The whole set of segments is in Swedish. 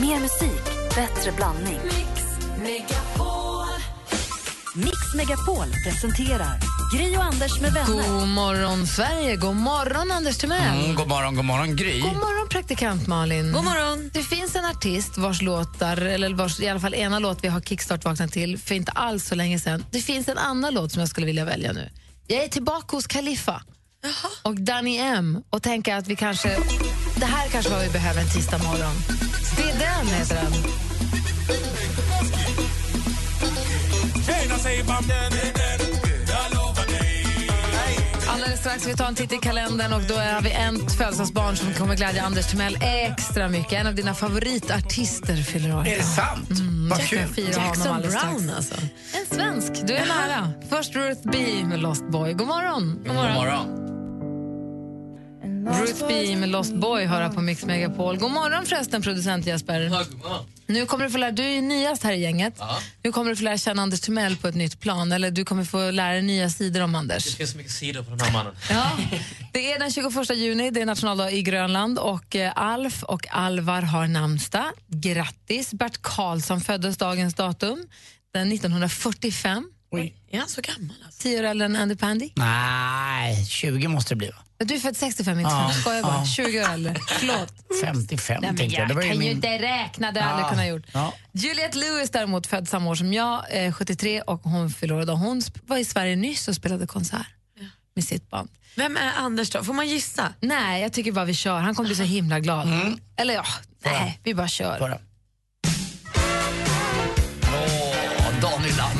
Mer musik, bättre blandning. Mix Megapol presenterar Gri och Anders med vänner. God morgon, Sverige. God morgon, Anders Timell. Mm, god morgon, god morgon Gry. God morgon, praktikant Malin. God morgon. Det finns en artist vars låtar, eller vars, i alla fall ena låt vi har kickstart vaknat till för inte alls så länge sedan. Det finns en annan låt som jag skulle vilja välja nu. Jag är tillbaka hos Khalifa och Danny M och tänker att vi kanske... Det här kanske vad vi behöver en tisdag morgon. Det är den, heter den. Alldeles strax ska vi ta en titt i kalendern och då har vi en födelsedagsbarn som kommer glädja Anders Timell extra mycket. En av dina favoritartister fyller år. Är det sant? Mm, Vad kul. Jackson. Brown alltså. En svensk. Du är nära. Först Ruth B med Lost Boy. God morgon. God morgon. Ruth B med Lost Boy hör här på Mix Megapol. God morgon förresten, producent Jesper. Nu kommer du få lära, du är nyast här i gänget. Nu kommer du få lära känna Anders Timell på ett nytt plan. Eller du kommer få lära dig nya sidor om Anders. Det finns så mycket sidor på den här mannen. Ja, det är den 21 juni, det är nationaldag i Grönland och eh, Alf och Alvar har namnsdag. Grattis! Bert Karlsson föddes dagens datum, den 1945. Är han så gammal alltså? Tio år äldre än Andy Pandy. Nej, 20 måste det bli va? Du är född 65, inte Ja, ja, skojar bara. ja. 20 år äldre. Förlåt. 55 Nej, tänkte jag. jag Det var ju kan ju min... inte räkna, det har jag aldrig kunnat gjort. ja. Juliette Lewis däremot född samma år som jag, eh, 73, och hon fyller idag. Hon var i Sverige nyss och spelade konsert med sitt band. Vem är Anders då? Får man gissa? Nej, jag tycker bara vi kör. Han kommer bli så himla glad. Eller ja, nej, vi bara kör. Åh, Daniel Land.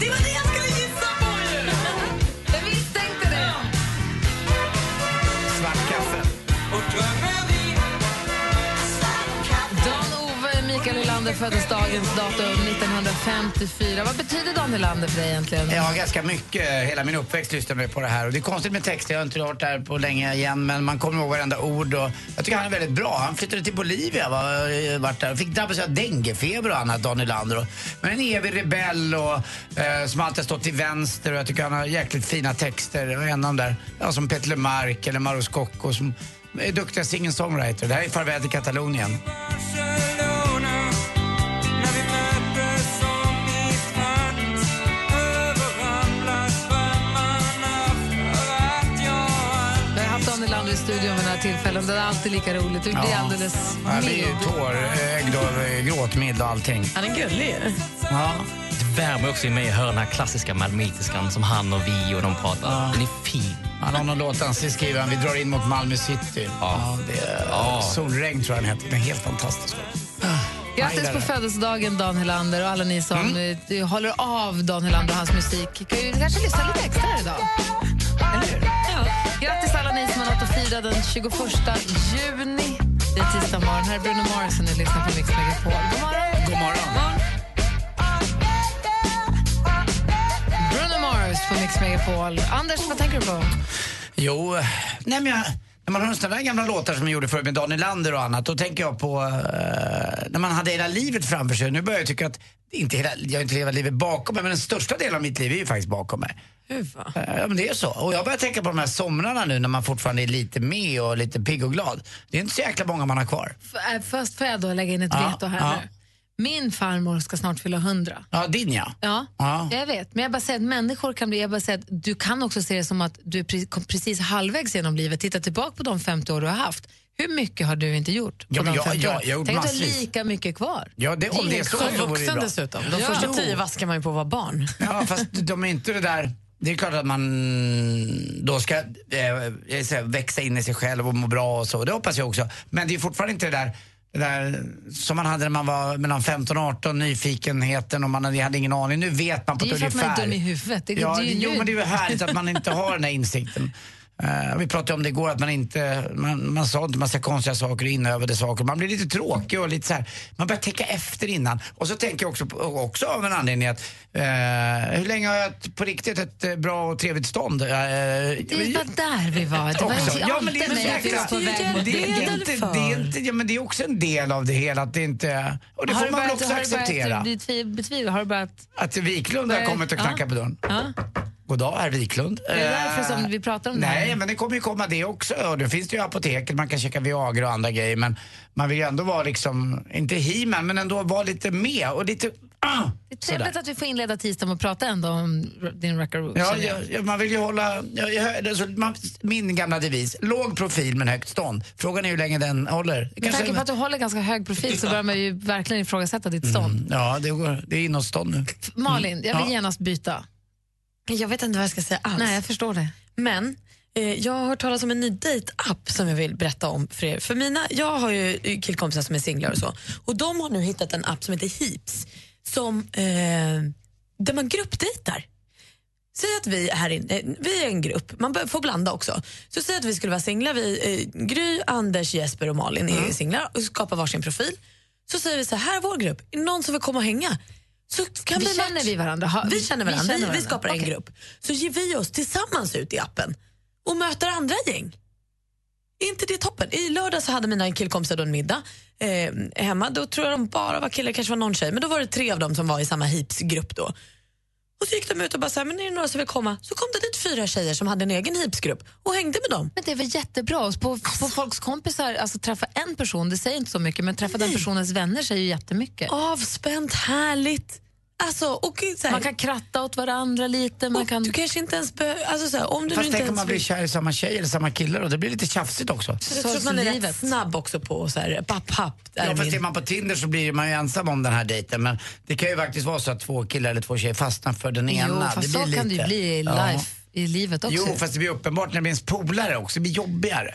Nylander föddes dagens datum 1954. Vad betyder Dan Nylander för dig egentligen? Ja, ganska mycket. Hela min uppväxt lyssnade jag på det här. Och det är konstigt med texter, jag har inte hört det här på länge igen, men man kommer ihåg varenda ord. Och jag tycker han är väldigt bra. Han flyttade till Bolivia, var, vart där. Fick drabbas av denguefeber och annat, Dan Nylander. Men en evig rebell och, eh, som alltid har stått till vänster. Och jag tycker han har jäkligt fina texter. Och en av där, ja, som Peter LeMarc eller Mauro Scocco som är duktiga singer-songwriter. Det här är Farväl till Katalonien. Det är alltid lika roligt. Du blir Ja. alldeles Jag blir ju mild. tårögd och gråtmild och allting. Han är gullig ju. Ja. Det värmer också i mig att höra den här klassiska malmöitiskan som han och vi och de pratar. Den är fin. Han har någon låt han skriver, han, vi drar in mot Malmö city. Ja. det är, Ja. Solregn tror jag den heter. Den är helt fantastisk. Grattis på födelsedagen Dan Hylander och alla ni som eh, håller av Dan Hylander och hans musik. Kan ju kanske lyssna lite extra här idag. Eller hur? Ja. Grattis alla ni som har något att fira den 21 juni. Det är tisdag morgon. Här är Bruno Mars och ni lyssnar på Mix Megapol. God morgon! God morgon. Bruno Mars på Mix Megapol. Anders, vad tänker du på? Jo, nej men jag, när man hör sådana där gamla låtar som jag gjorde förut med Daniel Lander och annat, då tänker jag på eh, när man hade hela livet framför sig. Nu börjar jag tycka att inte hela, jag har inte hela livet bakom mig, men den största delen av mitt liv är ju faktiskt bakom mig. Va? Eh, Ja men det är så. Och jag börjar tänka på de här somrarna nu när man fortfarande är lite med och lite pigg och glad. Det är inte så jäkla många man har kvar. F- äh, Först får jag då lägga in ett Ja, veto här ja. nu. Min farmor ska snart fylla 100. Ja, din ja. Ja, Ja. jag vet. Men jag bara säger att människor kan bli, jag bara säger att du kan också se det som att du är precis halvvägs genom livet. Titta tillbaka på de 50 år du har haft. Hur mycket har du inte gjort på Ja, de jag- 50 jag- åren? jag har gjort Tänk att du har lika mycket kvar. Ja, det, om det är så, så vore Vuxen bra. dessutom. De Ja. första tio vaskar man ju på att vara barn. Ja, fast de är inte det där... Det är klart att man då ska eh, växa in i sig själv och må bra och så. Det hoppas jag också. Men det är fortfarande inte det där, där som man hade när man var mellan 15 och 18, nyfikenheten och man hade, hade ingen aning. Nu vet man på Det är ett ju för att man ungefär. är dum i huvudet. Det, Ja, det det, ju jo, nu. men det är ju härligt att man inte har den här insikten. Eh, vi pratade om det igår, att man inte, man, man sa inte massa konstiga saker och inövade saker. Man blir lite tråkig och lite så här, man börjar tänka efter innan. Och så tänker jag också, på, också av en anledning att, eh, hur länge har jag ett, på riktigt ett eh, bra och trevligt stånd? Eh, Det var där vi var. Det var också. Ja, men det är när vi var på väg mot det, är inte, det, är inte, ja, men det är också en del av det hela att det inte, och det Har får man väl börjat- också har börjat acceptera. betvi- betvivla? Har du börjat... Att Wiklund har börjat- kommit och knackat på dörren. Ja. God dag, herr Wiklund. Är det därför som vi pratar om det här? Nej, men det kommer ju komma det också. Och det finns det ju apoteket, man kan käka Viagra och andra grejer. Men man vill ju ändå vara liksom, inte he men ändå vara lite med och lite... Ah, Det är trevligt sådär. att vi får inleda tisdagen att prata ändå om din Rackaroo. Ja, jag. ja, ja, man vill ju hålla... Ja, ja, alltså, man, min gamla devis, låg profil men högt stånd. Frågan är hur länge den håller. Med tanke på att du håller ganska hög profil så börjar man ju verkligen ifrågasätta ditt stånd. Ja, det, går, det är inåtstånd nu. Malin, jag vill Mm. Ja. genast byta. Jag vet inte vad jag ska säga alls. Nej, jag förstår det. Men eh, jag har hört talas om en ny dejtapp som jag vill berätta om för er. För mina, jag har ju killkompisar som är singlar och så. Och de har nu hittat en app som heter Heaps som, eh, där man gruppdejtar. Säg att vi här inne, eh, vi är en grupp, man får blanda också. Så säg att vi skulle vara singlar, vi, eh, Gry, Anders, Jesper och Malin är singlar och skapar varsin profil. Så säger vi så här, här är vår grupp, är någon som vill komma och hänga? Så kan Vi vi känner vi varandra? Ha- Vi känner varandra, vi, känner vi varandra. skapar en Okej. grupp. Så ger vi oss tillsammans ut i appen och möter andra gäng. Är inte det toppen? I lördag så hade mina killkompisar då en middag eh, hemma. Då tror jag de bara var killar, kanske var någon tjej. Men då var det tre av dem som var i samma Heaps-grupp då. Och så gick de ut och bara så här, men är det några som vill komma? Så kom det fyra tjejer som hade en egen Heaps-grupp och hängde med dem. Men det är väl jättebra? Och På, på folks kompisar, alltså träffa en person, det säger inte så mycket, men träffa den personens vänner säger ju jättemycket. Avspänt, härligt. Alltså, och så här, Man kan kratta åt varandra lite, man kan... Du kanske inte ens behöver... Alltså, så här, om du Fast inte tänk om ens man blir kär i samma tjej eller samma kille och det blir lite tjafsigt också. Jag Så tror att man är livet. rätt snabb också på så här, papp, papp. Ja, fast min- är man på Tinder så blir man ju ensam om den här dejten. Men det kan ju faktiskt vara så att två killar eller två tjejer fastnar för den ena. Jo, fast det så blir kan det ju lite- bli i, Ja. I livet också. Jo, fast det blir uppenbart när det blir ens polare också. Det blir jobbigare.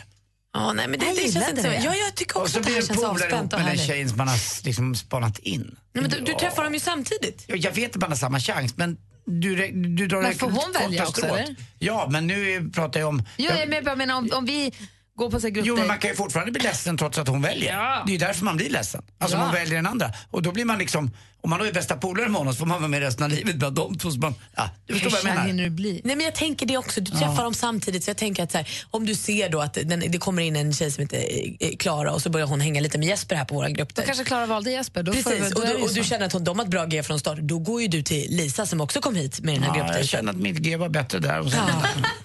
Ja, nej, men det, Jag det känns inte så. det. Ja, jag tycker Och också så att det blir här en känns avspänt och med den härligt. tjejen som man har liksom spanat in. Nej, men du, du träffar dem ju samtidigt. Ja, Jag vet att man har samma chans, men du, du, drar Men det får hon välja också, eller? Ja, men nu pratar jag om... Jo, jag men jag menar om, om vi går på så här Jo, men man kan ju fortfarande bli ledsen trots att hon väljer. Ja. Det är ju därför man blir ledsen. Alltså Ja. man väljer den andra. Och då blir man liksom, om man då är bästa polare med honom så får man vara med resten av livet bland de två. Så man, ja, du förstår vad jag menar. hinner du bli? Nej, men jag tänker det också. Du träffar dem samtidigt. Så jag tänker att så här, om du ser då att den, det kommer in en tjej som heter eh, Klara och så börjar hon hänga lite med Jesper här på våra Då gruppdejt. kanske Klara valde Jesper. Då får Precis, du, då och, du, och du känner att hon, de har ett bra G från start. Då går ju du till Lisa som också kom hit med den här Ja, jag gruppdejten. känner att mitt G var bättre där. Och. Ja.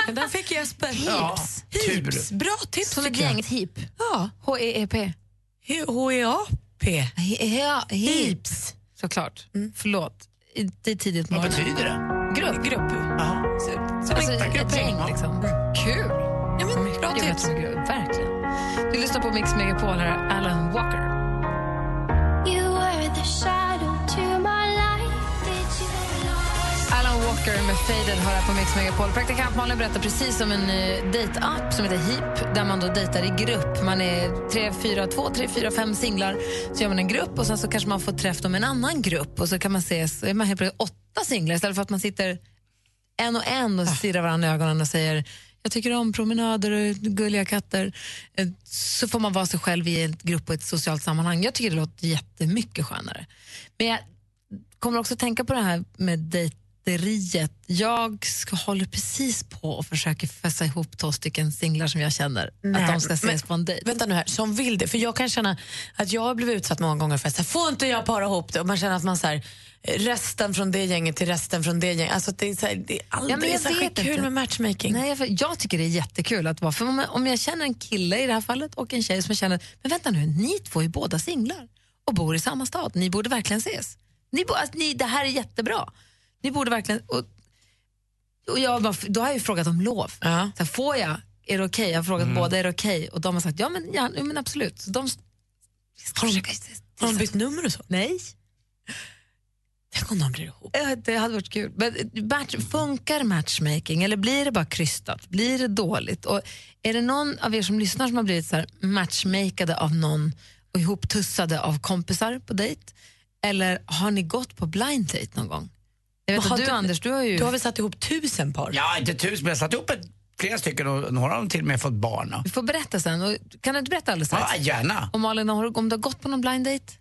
Där fick Jesper Ja, Heaps. tur. Bra tips Som ett jag. gäng, heap. Ja. H-E-E-P. H-E-A-P. Ja, Såklart. Förlåt. I- Det är tidigt Vad morgon. betyder det? Grupp. Grupp. Ja. Så, som Alltså, en ett gäng liksom. Kul. Ja, men, bra Jag vet tips. vad. Verkligen. Du lyssnar på Mix Megapol, här är Alan Walker. Walker med Faded har här på Mix Megapol. Praktikant Malin berättar precis om en uh, dejtapp som heter Heap där man då dejtar i grupp. Man är tre, fyra, två, tre, fyra, fem singlar. Så gör man en grupp och sen så kanske man får träffa med en annan grupp och så kan man ses, så är man helt plötsligt åtta singlar istället för att man sitter en och en och stirrar varandra i ögonen och säger jag tycker om promenader och gulliga katter. Eh, Så får man vara sig själv i en grupp och ett socialt sammanhang. Jag tycker det låter jättemycket skönare. Men jag kommer också tänka på det här med dejteriet. Jag ska, håller precis på och försöker fästa ihop två stycken singlar som jag känner att de ska ses men- på en dejt. Vänta nu här, som vill det. För jag kan känna att jag har blivit utsatt många gånger för att så här, får inte jag para ihop det? Och man känner att man så här, resten från det gänget till resten från det gänget. Alltså det är, så här, det är aldrig Ja, jag vet kul inte. med matchmaking. Nej, jag, jag tycker det är jättekul att vara, för om, om jag känner en kille i det här fallet och en tjej som jag känner, men vänta nu, ni två är båda singlar och bor i samma stad, ni borde verkligen ses. Ni, bo, alltså, ni, det här är jättebra. Ni borde verkligen, och, och jag, bara- då har jag ju frågat om lov. Ja. Så här, får jag? Är det okej? Jag har frågat Mm. båda, är det okej? Och de har sagt, ja men, ja, men absolut. Så de, Har de, har de bytt nummer och så? Nej. Tänk om de blir ihop. Det hade varit kul. Men match, funkar matchmaking eller blir det bara krystat? Blir det dåligt? Och är det någon av er som lyssnar som har blivit så här matchmakade av någon och ihoptussade av kompisar på dejt? Eller har ni gått på blind date någon gång? Jag vet Har att du, du- Anders, du har ju... Du har väl satt ihop tusen par? Ja, inte tusen, men jag satt ihop ett, flera stycken och några har till och med fått barn. Du får berätta sen. Och, kan du inte berätta alldeles strax? Ja, gärna. Och Malin, har, du- om du har gått på någon blind date?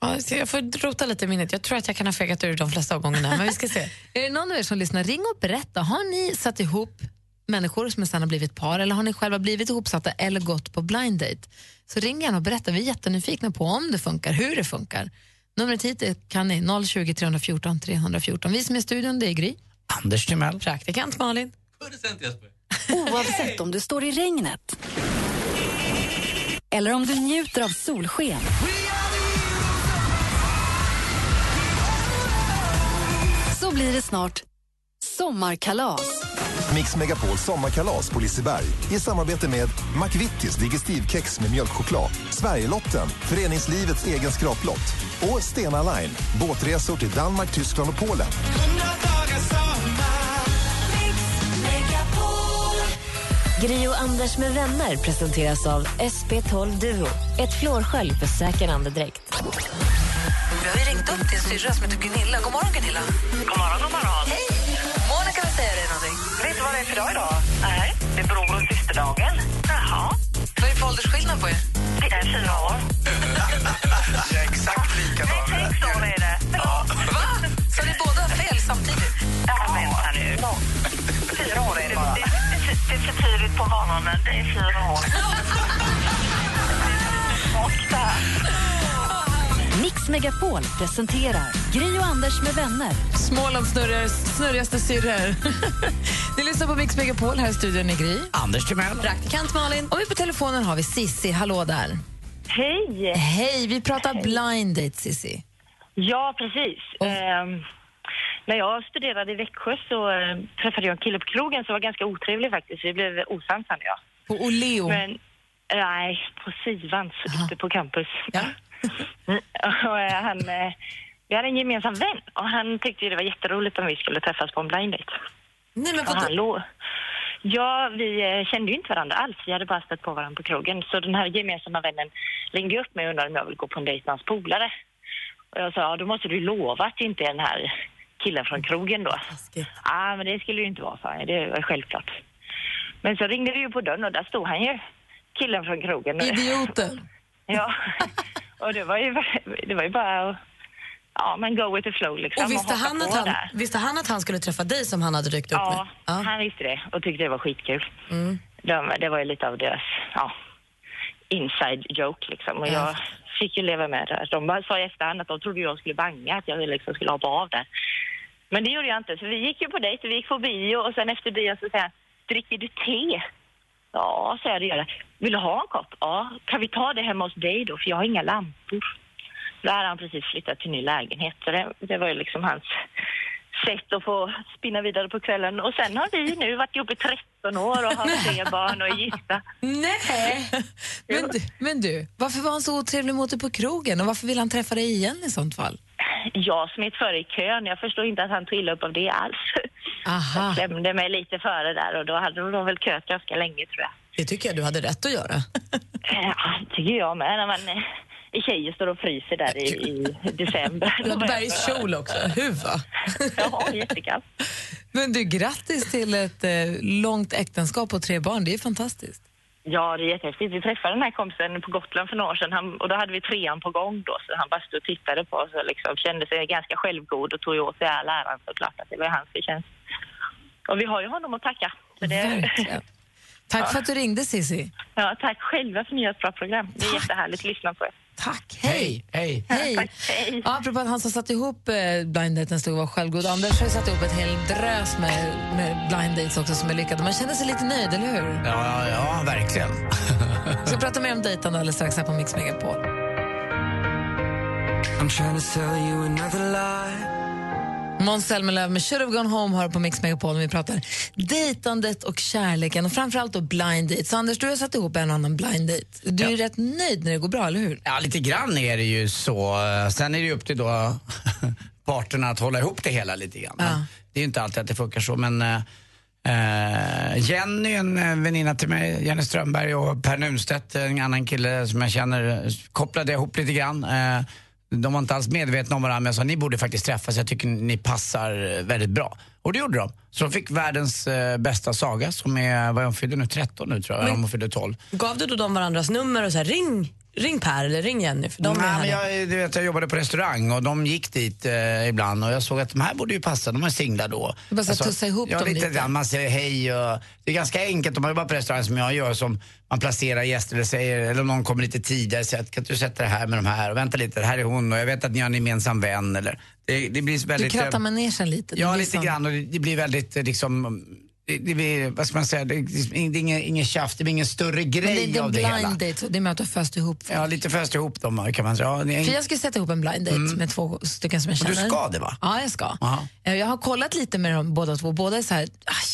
Ja, jag får rota lite i minnet. Jag tror att jag kan ha fegat ur de flesta av gångerna, men vi ska se. Är det någon av er som lyssnar, ring och berätta. Har ni satt ihop människor som sen har blivit par eller har ni själva blivit ihopsatta eller gått på blind date? Så ring gärna och berätta. Vi är jättenyfikna på om det funkar, hur det funkar. Numret hit är- kan ni 020 314 314. Vi som är i studion, det är Gry. Anders Timell. Praktikant Malin. Producent Jesper. Oavsett om du står i regnet eller om du njuter av solsken. Så blir det snart sommarkalas. Mix Megapol sommarkalas på Liseberg i samarbete med McVittys Digestivkex med mjölkchoklad, Sverigelotten, föreningslivets egen skraplott och Stena Line, båtresor till Danmark, Tyskland och Polen. Gri och Anders med vänner presenteras av SP12 Duo. Ett flårskölj för säker andedräkt. Vi har ringt upp din syrra som heter Gunilla. God morgon, Gunilla. God morgon, god morgon. Hej! Säga dig någonting. Vet du vad det är för dag idag? Nej. Det är bror och systerdagen. Jaha. Vad är det för åldersskillnad på er? Det är fyra år. Jag är exakt likadan. Sex år är det. Va? Så ni båda har fel samtidigt? Ja, vänta nu. Fyra år är det bara. Det, det, det, det är för tidigt på morgonen. Det är fyra år. Och där. Mix Megapol presenterar Gri och Anders med vänner. Smålands snurrigaste, syrror. Ni lyssnar på Mix Megapol här i studion i Gry. Anders Timell. Praktikant Malin. Och vi på telefonen har vi Sissi. Hallå där. Hej! Hej, vi pratar blind date, Sissi. Ja, precis. Ehm, när jag studerade i Växjö så eh, träffade jag en kille på krogen som var ganska otrevlig faktiskt. Vi blev osams han och jag. På Oleo. Men nej, på Sivans ute på campus. Ja. Och, eh, han, eh, vi hade en gemensam vän och han tyckte det var jätteroligt om vi skulle träffas på en blind date. Nej, men vadå? låg... Ja, vi eh, kände ju inte varandra alls. Vi hade bara stött på varandra på krogen. Så den här gemensamma vännen ringde upp mig och undrade om jag ville gå på en dejt med hans polare. Och jag sa, ja då måste du lova att det inte är den här killen från krogen då. Ja, ah, men det skulle ju inte vara, han. Det var självklart. Men så ringde det ju på dörren och där stod han ju, killen från krogen. Idioten. Ja, och det var ju, det var ju bara att ja, men go with the flow liksom. Och visste hoppa han, att han, där. visste han att han skulle träffa dig som han hade ryckt upp Ja, med? Ja. han visste det och tyckte det var skitkul. Mm. De, det var ju lite av deras ja, inside joke liksom. Och Ja. jag fick ju leva med det. De sa i efterhand att de trodde jag skulle banga, att jag liksom skulle hoppa av där. Men det gjorde jag inte, så vi gick ju på dejt, vi gick på bio och sen efter bio så säger han, dricker du te? Ja, säger jag, det gör jag. Vill du ha en kopp? Ja. Kan vi ta det hemma hos dig då? För jag har inga lampor. Då hade han precis flyttat till ny lägenhet, så det, det var ju liksom hans sätt att få spinna vidare på kvällen. Och sen har vi nu varit ihop i 13 år och har tre barn och är gifta. Nej! Men du, men du, varför var han så otrevlig mot dig på krogen och varför vill han träffa dig igen i sånt fall? Jag smet före i kön. Jag förstår inte att han tog illa upp av det alls. Aha. Jag klämde mig lite före där och då hade de väl köat ganska länge tror jag. Det tycker jag du hade rätt att göra. Ja, tycker jag med. När man eh, är tjej och står och fryser där i, i december. Bergs kjol också. Huva. Ja, jättekallt. Men du, grattis till ett eh, långt äktenskap och tre barn. Det är fantastiskt. Ja, det är jättehäftigt. Vi träffade den här kompisen på Gotland för några år sedan han, och då hade vi trean på gång då, så han bara stod och tittade på oss och liksom kände sig ganska självgod och tog åt sig all äran såklart att det var hans förtjänst. Och vi har ju honom att tacka. Så det, Verkligen. Tack för att du ringde, Sissi. ja, tack själva för att ni gör ett bra program. Det är jättehärligt att lyssna på er. Tack. Hej. Hej. Hej. Tack, hej. Ja, apropå att han som satte ihop eh, blind daten stod och var självgod. Anders har ju satt ihop ett hel drös med, med blind dates också som är lyckade. Man känner sig lite nöjd, eller hur? Ja, ja, ja, verkligen. Vi ska prata mer om dejtande alldeles strax här på Mix Megapol. Måns Zelmerlöw med Should have gone home har på Mix Megapol vi pratar dejtandet och kärleken och framförallt då blind date. Så Anders, du har satt ihop en annan blind date. Du är rätt nöjd när det går bra, eller hur? Ja, lite grann är det ju så. Sen är det ju upp till då parterna att hålla ihop det hela lite grann. Ja. Det är ju inte alltid att det funkar så, men eh, Jenny, en eh, väninna till mig, Jenny Strömberg och Per Nunstedt, en annan kille som jag känner, kopplade ihop lite grann. Eh, de var inte alls medvetna om varandra, men jag sa ni borde faktiskt träffas, jag tycker ni passar eh, väldigt bra. Och det gjorde de. Så de fick världens eh, bästa saga som är, vad är hon fyller nu, 13 nu tror jag, Men- hon fyller 12. Gav du då dem varandras nummer och så här, ring, ring Per eller ring Jenny? För de är Nej, här men jag, du vet, jag jobbade på restaurang och de gick dit eh, ibland och jag såg att de här borde ju passa, de är singlar då. Du bara så här tussa ihop ja, dem lite. lite. Man säger hej och det är ganska enkelt om man jobbar på restaurang som jag gör som man placerar gäster eller säger, eller om någon kommer lite tidigare säger att kan du sätta det här med de här och vänta lite, det här är hon och jag vet att ni har en gemensam vän eller Det, det blir Du väldigt... eh, krattar manegen lite. Ja, lite som- grann och det, det blir väldigt eh, liksom... Det, det blir, vad ska man säga, det, det är ingen, ingen tjafs, det blir ingen större grej det är av det hela. blind date, det är med att du har föst ihop folk. Ja, lite föst ihop dem kan man säga. Ja, det är en- För jag ska sätta ihop en blind date med två stycken som jag Och du känner. ska det, va? Ja, jag ska. Aha. Eh, Jag har kollat lite med dem båda två. Båda är så här, "Aj,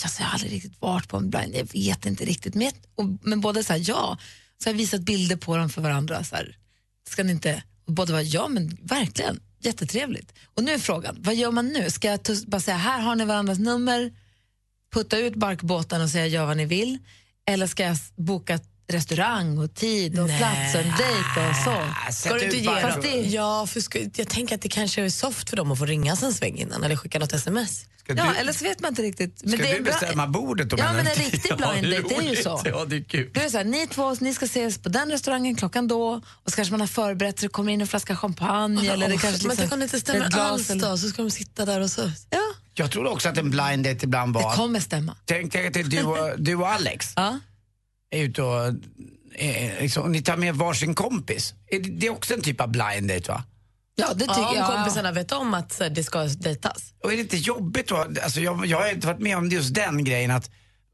alltså, jag har aldrig riktigt varit på en blind jag vet inte riktigt. Men, och, men båda är så här, ja. Så jag har visat bilder på dem för varandra. Så här, ska ni inte? Och båda var ja, men verkligen. Jättetrevligt. Och nu är frågan, vad gör man nu? Ska jag bara säga, här har ni varandras nummer, putta ut barkbåten och säga gör vad ni vill? Eller ska jag boka restaurang och tid och plats och en dejt och så? Ah, Ska du inte ge dem? Ja, för ska, jag tänker att det kanske är soft för dem att få ringa en sväng innan eller skicka något sms. Ska Ja, du, eller så vet man inte riktigt. ska det är du bra- bestämma bordet då? Ja, men en riktig blind det är date, det är ju så. Ja, det är kul. Är det så här, ni två ni ska ses på den restaurangen klockan då och så kanske man har förberett så det kommer in en flaska champagne eller det kanske men liksom tänk om det inte stämmer alls då, så ska de sitta där och så. Ja, Jag trodde också att en blind date ibland det var... kommer stämma. Tänk dig att det är du och, du och Alex Ja. är ute och, eh, liksom, ni tar med varsin kompis. Är det, det är också en typ av blind date va? Ja, det tycker Ja, om jag. kompisarna vet om att så, här, det ska dejtas. Och är det inte jobbigt då? Alltså, jag, jag har inte varit med om just den grejen att,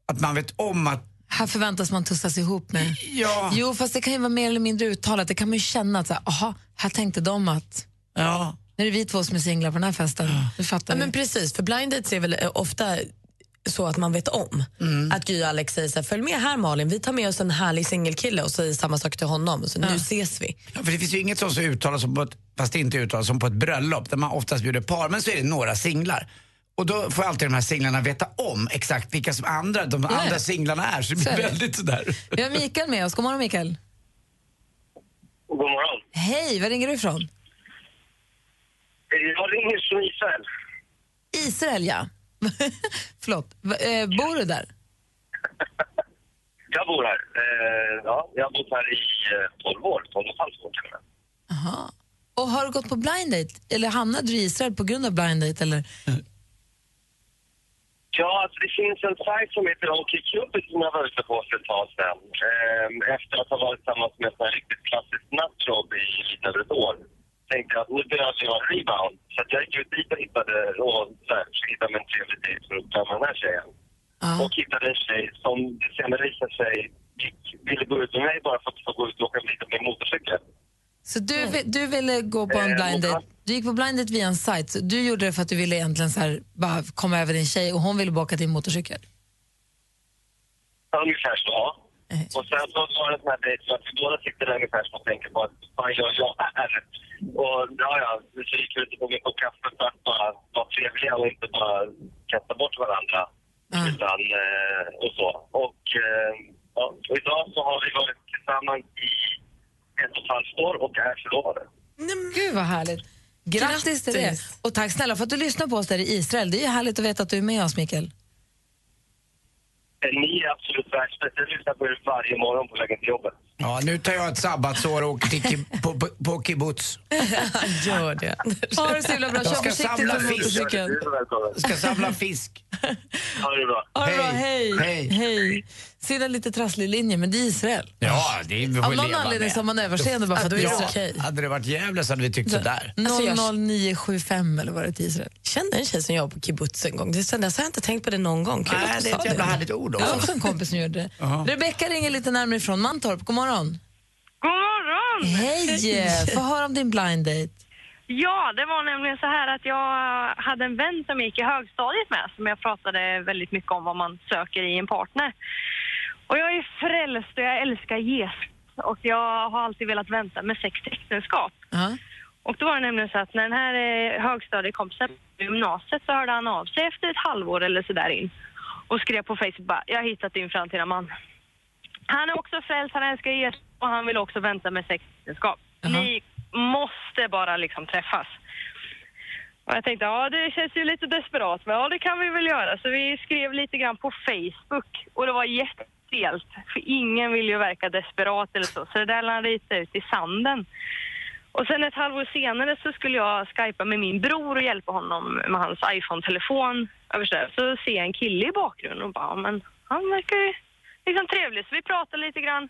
att man vet om att Här förväntas man tussas ihop med. Ja. Jo, fast det kan ju vara mer eller mindre uttalat. Det kan man ju känna att så här, aha, här tänkte de att Ja. Nu är det vi två som är singlar på den här festen. Du fattar Ja, men precis, för blind dates är väl eh, ofta så att man vet om. Att Gry och Alex säger så här, följ med här Malin, vi tar med oss en härlig singelkille och säger samma sak till honom. Så nu ses vi. Ja, för det finns ju inget som så uttalas som på ett, fast det inte uttalas som på ett bröllop där man oftast bjuder par, men så är det några singlar. Och då får alltid de här singlarna veta om exakt vilka som andra, de Ja. andra singlarna är. Så det Så blir är det. väldigt sådär. Vi har Mikael med oss. God morgon Mikael. God morgon. Hej, var ringer du ifrån? Jag ringer från Israel. Israel, ja. Förlåt. Eh, bor du där? Jag bor här. Eh, ja, jag har bott här i eh, 12 år, 12 och ett halvt år med. Aha. Och har du gått på blind date? Eller hamnade du i Israel på grund av blind date? Eller? Ja, alltså det finns en sajt som heter OkCupid som jag var ute på för ett tag sedan. Eh, efter att ha varit tillsammans med här riktigt klassiskt nattjobb i lite över ett år. Tänkte jag att nu behöver jag en rebound. Så att jag gick ut dit och hittade, och så här, en trevlig dejt för att träffa den här tjejen. Och hittade en tjej som det senare visade sig gick, ville gå ut med mig bara för att få gå ut och åka lite med motorcykel. Så du, vi- du ville gå på en Eh, blind date. Du gick på blind date via en sajt. Du gjorde det för att du ville egentligen så här, bara komma över din tjej och hon ville bara åka till en motorcykel. Ungefär så. Och sen så var det en sån här dejt så att vi båda sitter där ungefär och tänker på att vad gör jag här? Och ja, ja, så gick vi ut på min kopp kaffe för att bara vara trevliga och inte bara kasta bort varandra. Utan, eh, och så. Och, eh, ja, och idag så har vi varit tillsammans i ett och ett halvt år och är förlovade. Gud vad härligt. Grattis, till det. Grattis. Och tack snälla för att du lyssnar på oss där i Israel. Det är ju härligt att veta att du är med oss, Mikael. Eh, Ni är absolut världsbäst. Jag lyssnar på er varje morgon på vägen till jobbet. Ja, nu tar jag ett sabbatsår och åker till ki- på, på, på kibbutz. Gör det. Ha det så himla bra. Jag Kör ska försiktigt samla med fisk. motorcykeln. Jag ska samla fisk. Ha det bra. Ha det bra, hej. Hej. hej. En lite trasslig linje, men det är Israel. Ja, det vi får Av någon leva anledning så har man överseende bara för att det är är okej. Hade det varit Gävle så hade vi tyckt sådär. Alltså, jag- 00975 eller vad det är till Israel. kände en tjej som jobbade på kibbutz en gång. Det, sen dess har jag inte tänkt på det någon gång. Kul Nej, det är ett jävla härligt ord Jag har också. också en kompis som gjorde det. Rebecka ringer lite närmare ifrån Mantorp. God morgon. God morgon! Hej! Få höra om din blind date. Ja, det var nämligen så här att jag hade en vän som gick i högstadiet med som jag pratade väldigt mycket om vad man söker i en partner. Och jag är frälst och jag älskar Jesus och jag har alltid velat vänta med sex till äktenskap. Ja. Och då var det nämligen så att när den här eh, högstadiekompisen på gymnasiet så hörde han av sig efter ett halvår eller så där in och skrev på Facebook bara, jag har hittat din framtida man. Han är också frälst, han älskar Jesus och han vill också vänta med sex äktenskap. Ni måste bara liksom träffas. Och jag tänkte, ja det känns ju lite desperat, men ja det kan vi väl göra. Så vi skrev lite grann på Facebook och det var stelt, för ingen vill ju verka desperat eller så. Så det där lade lite ut i sanden. Och sen ett halvår senare så skulle jag skypa med min bror och hjälpa honom med hans iPhone-telefon. så ser jag en kille i bakgrunden och bara, men han verkar ju liksom trevlig. Så vi pratar lite grann.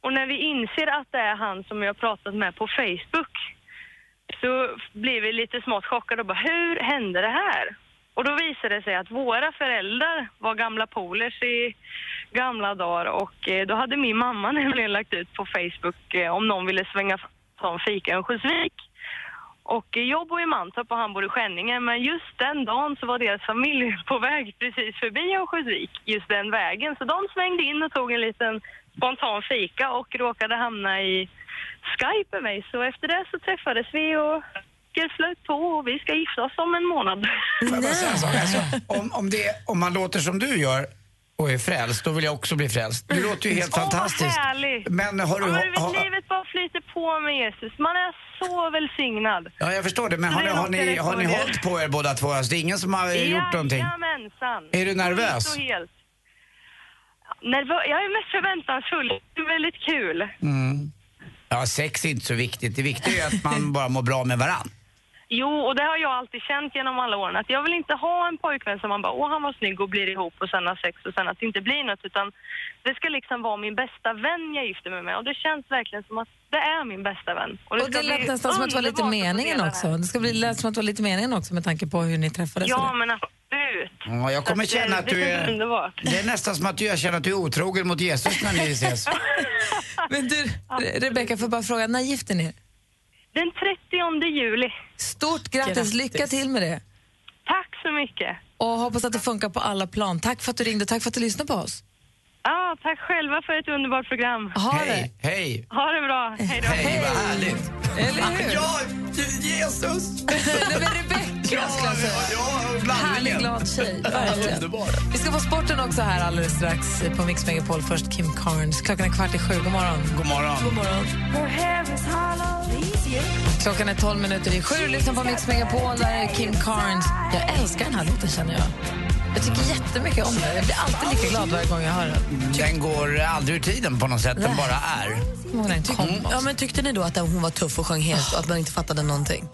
Och när vi inser att det är han som jag har pratat med på Facebook så blir vi lite smått chockade och bara, hur hände det här? Och då visade det sig att våra föräldrar var gamla polers i gamla dagar och eh, då hade min mamma nämligen lagt ut på Facebook eh, om någon ville svänga f- ta en fika i Örnsköldsvik. Och eh, jag bor i Mantorp och han bor i Skänninge men just den dagen så var deras familj på väg precis förbi Örnsköldsvik, just den vägen. Så de svängde in och tog en liten spontan fika och råkade hamna i Skype med mig. Så efter det så träffades vi och flöt på och vi ska gifta oss om en månad. Jag? Alltså, om, om, det, om man låter som du gör och är frälst, då vill jag också bli frälst. Du låter ju helt Åh, fantastiskt. vad härligt! Men har du... Ja, men ha- livet bara flyter på med Jesus. Man är så välsignad. Ja, jag förstår det. Men Så har det är har ni, jag har ni hållit på er båda två? Alltså, det är ingen som har eh, gjort någonting? Jajamensan. Är du nervös? Så helt. Nervö- jag är mest förväntansfull. Det är väldigt kul. Mm. Ja, sex är inte så viktigt. Det viktiga är att man bara mår bra med varann. Jo, och det har jag alltid känt genom alla åren. Att jag vill inte ha en pojkvän som man bara, åh han var snygg och blir ihop och sen har sex och sen att det inte blir något. Utan det ska liksom vara min bästa vän jag gifter mig med. Och det känns verkligen som att det är min bästa vän. Och det ska lät bli nästan som att det var lite meningen det också. Det ska bli lät som att det var lite meningen också med tanke på hur ni träffades. och Ja, det. men absolut. Ja, jag kommer Så att, känna att du det är... underbart. Det är nästan som att jag känner att du är otrogen mot Jesus när ni ses. Men du, Re- Rebecka, får bara fråga, när gifter ni er? Den 30 juli. Stort grattis, Grattis. lycka till med det. Tack så mycket. Och hoppas att det funkar på alla plan. Tack för att du ringde, tack för att du lyssnade på oss. Ja, tack själva för ett underbart program. Ha Hej, det. hej. Ha det bra. Hej då. Hej, vad härligt. Eller hur? Ja, Jesus! Nej, men Rebecka säga. ja, Härlig, glad tjej. Verkligen. Vi ska få sporten också här alldeles strax på Mix Megapol. Först Kim Carnes. Klockan är kvart i sju. God morgon. God morgon. God morgon. Klockan är 12 minuter i sju. Lyssna på Mix Megapol. Där är Kim Carnes. Jag älskar den här låten, känner jag. Jag tycker jättemycket om den. Jag blir alltid lika glad varje gång jag hör den. Den går aldrig ur tiden på något sätt, den bara är. Många den kom. Ja, men tyckte ni då att hon var tuff och sjöng helt och att man inte fattade någonting?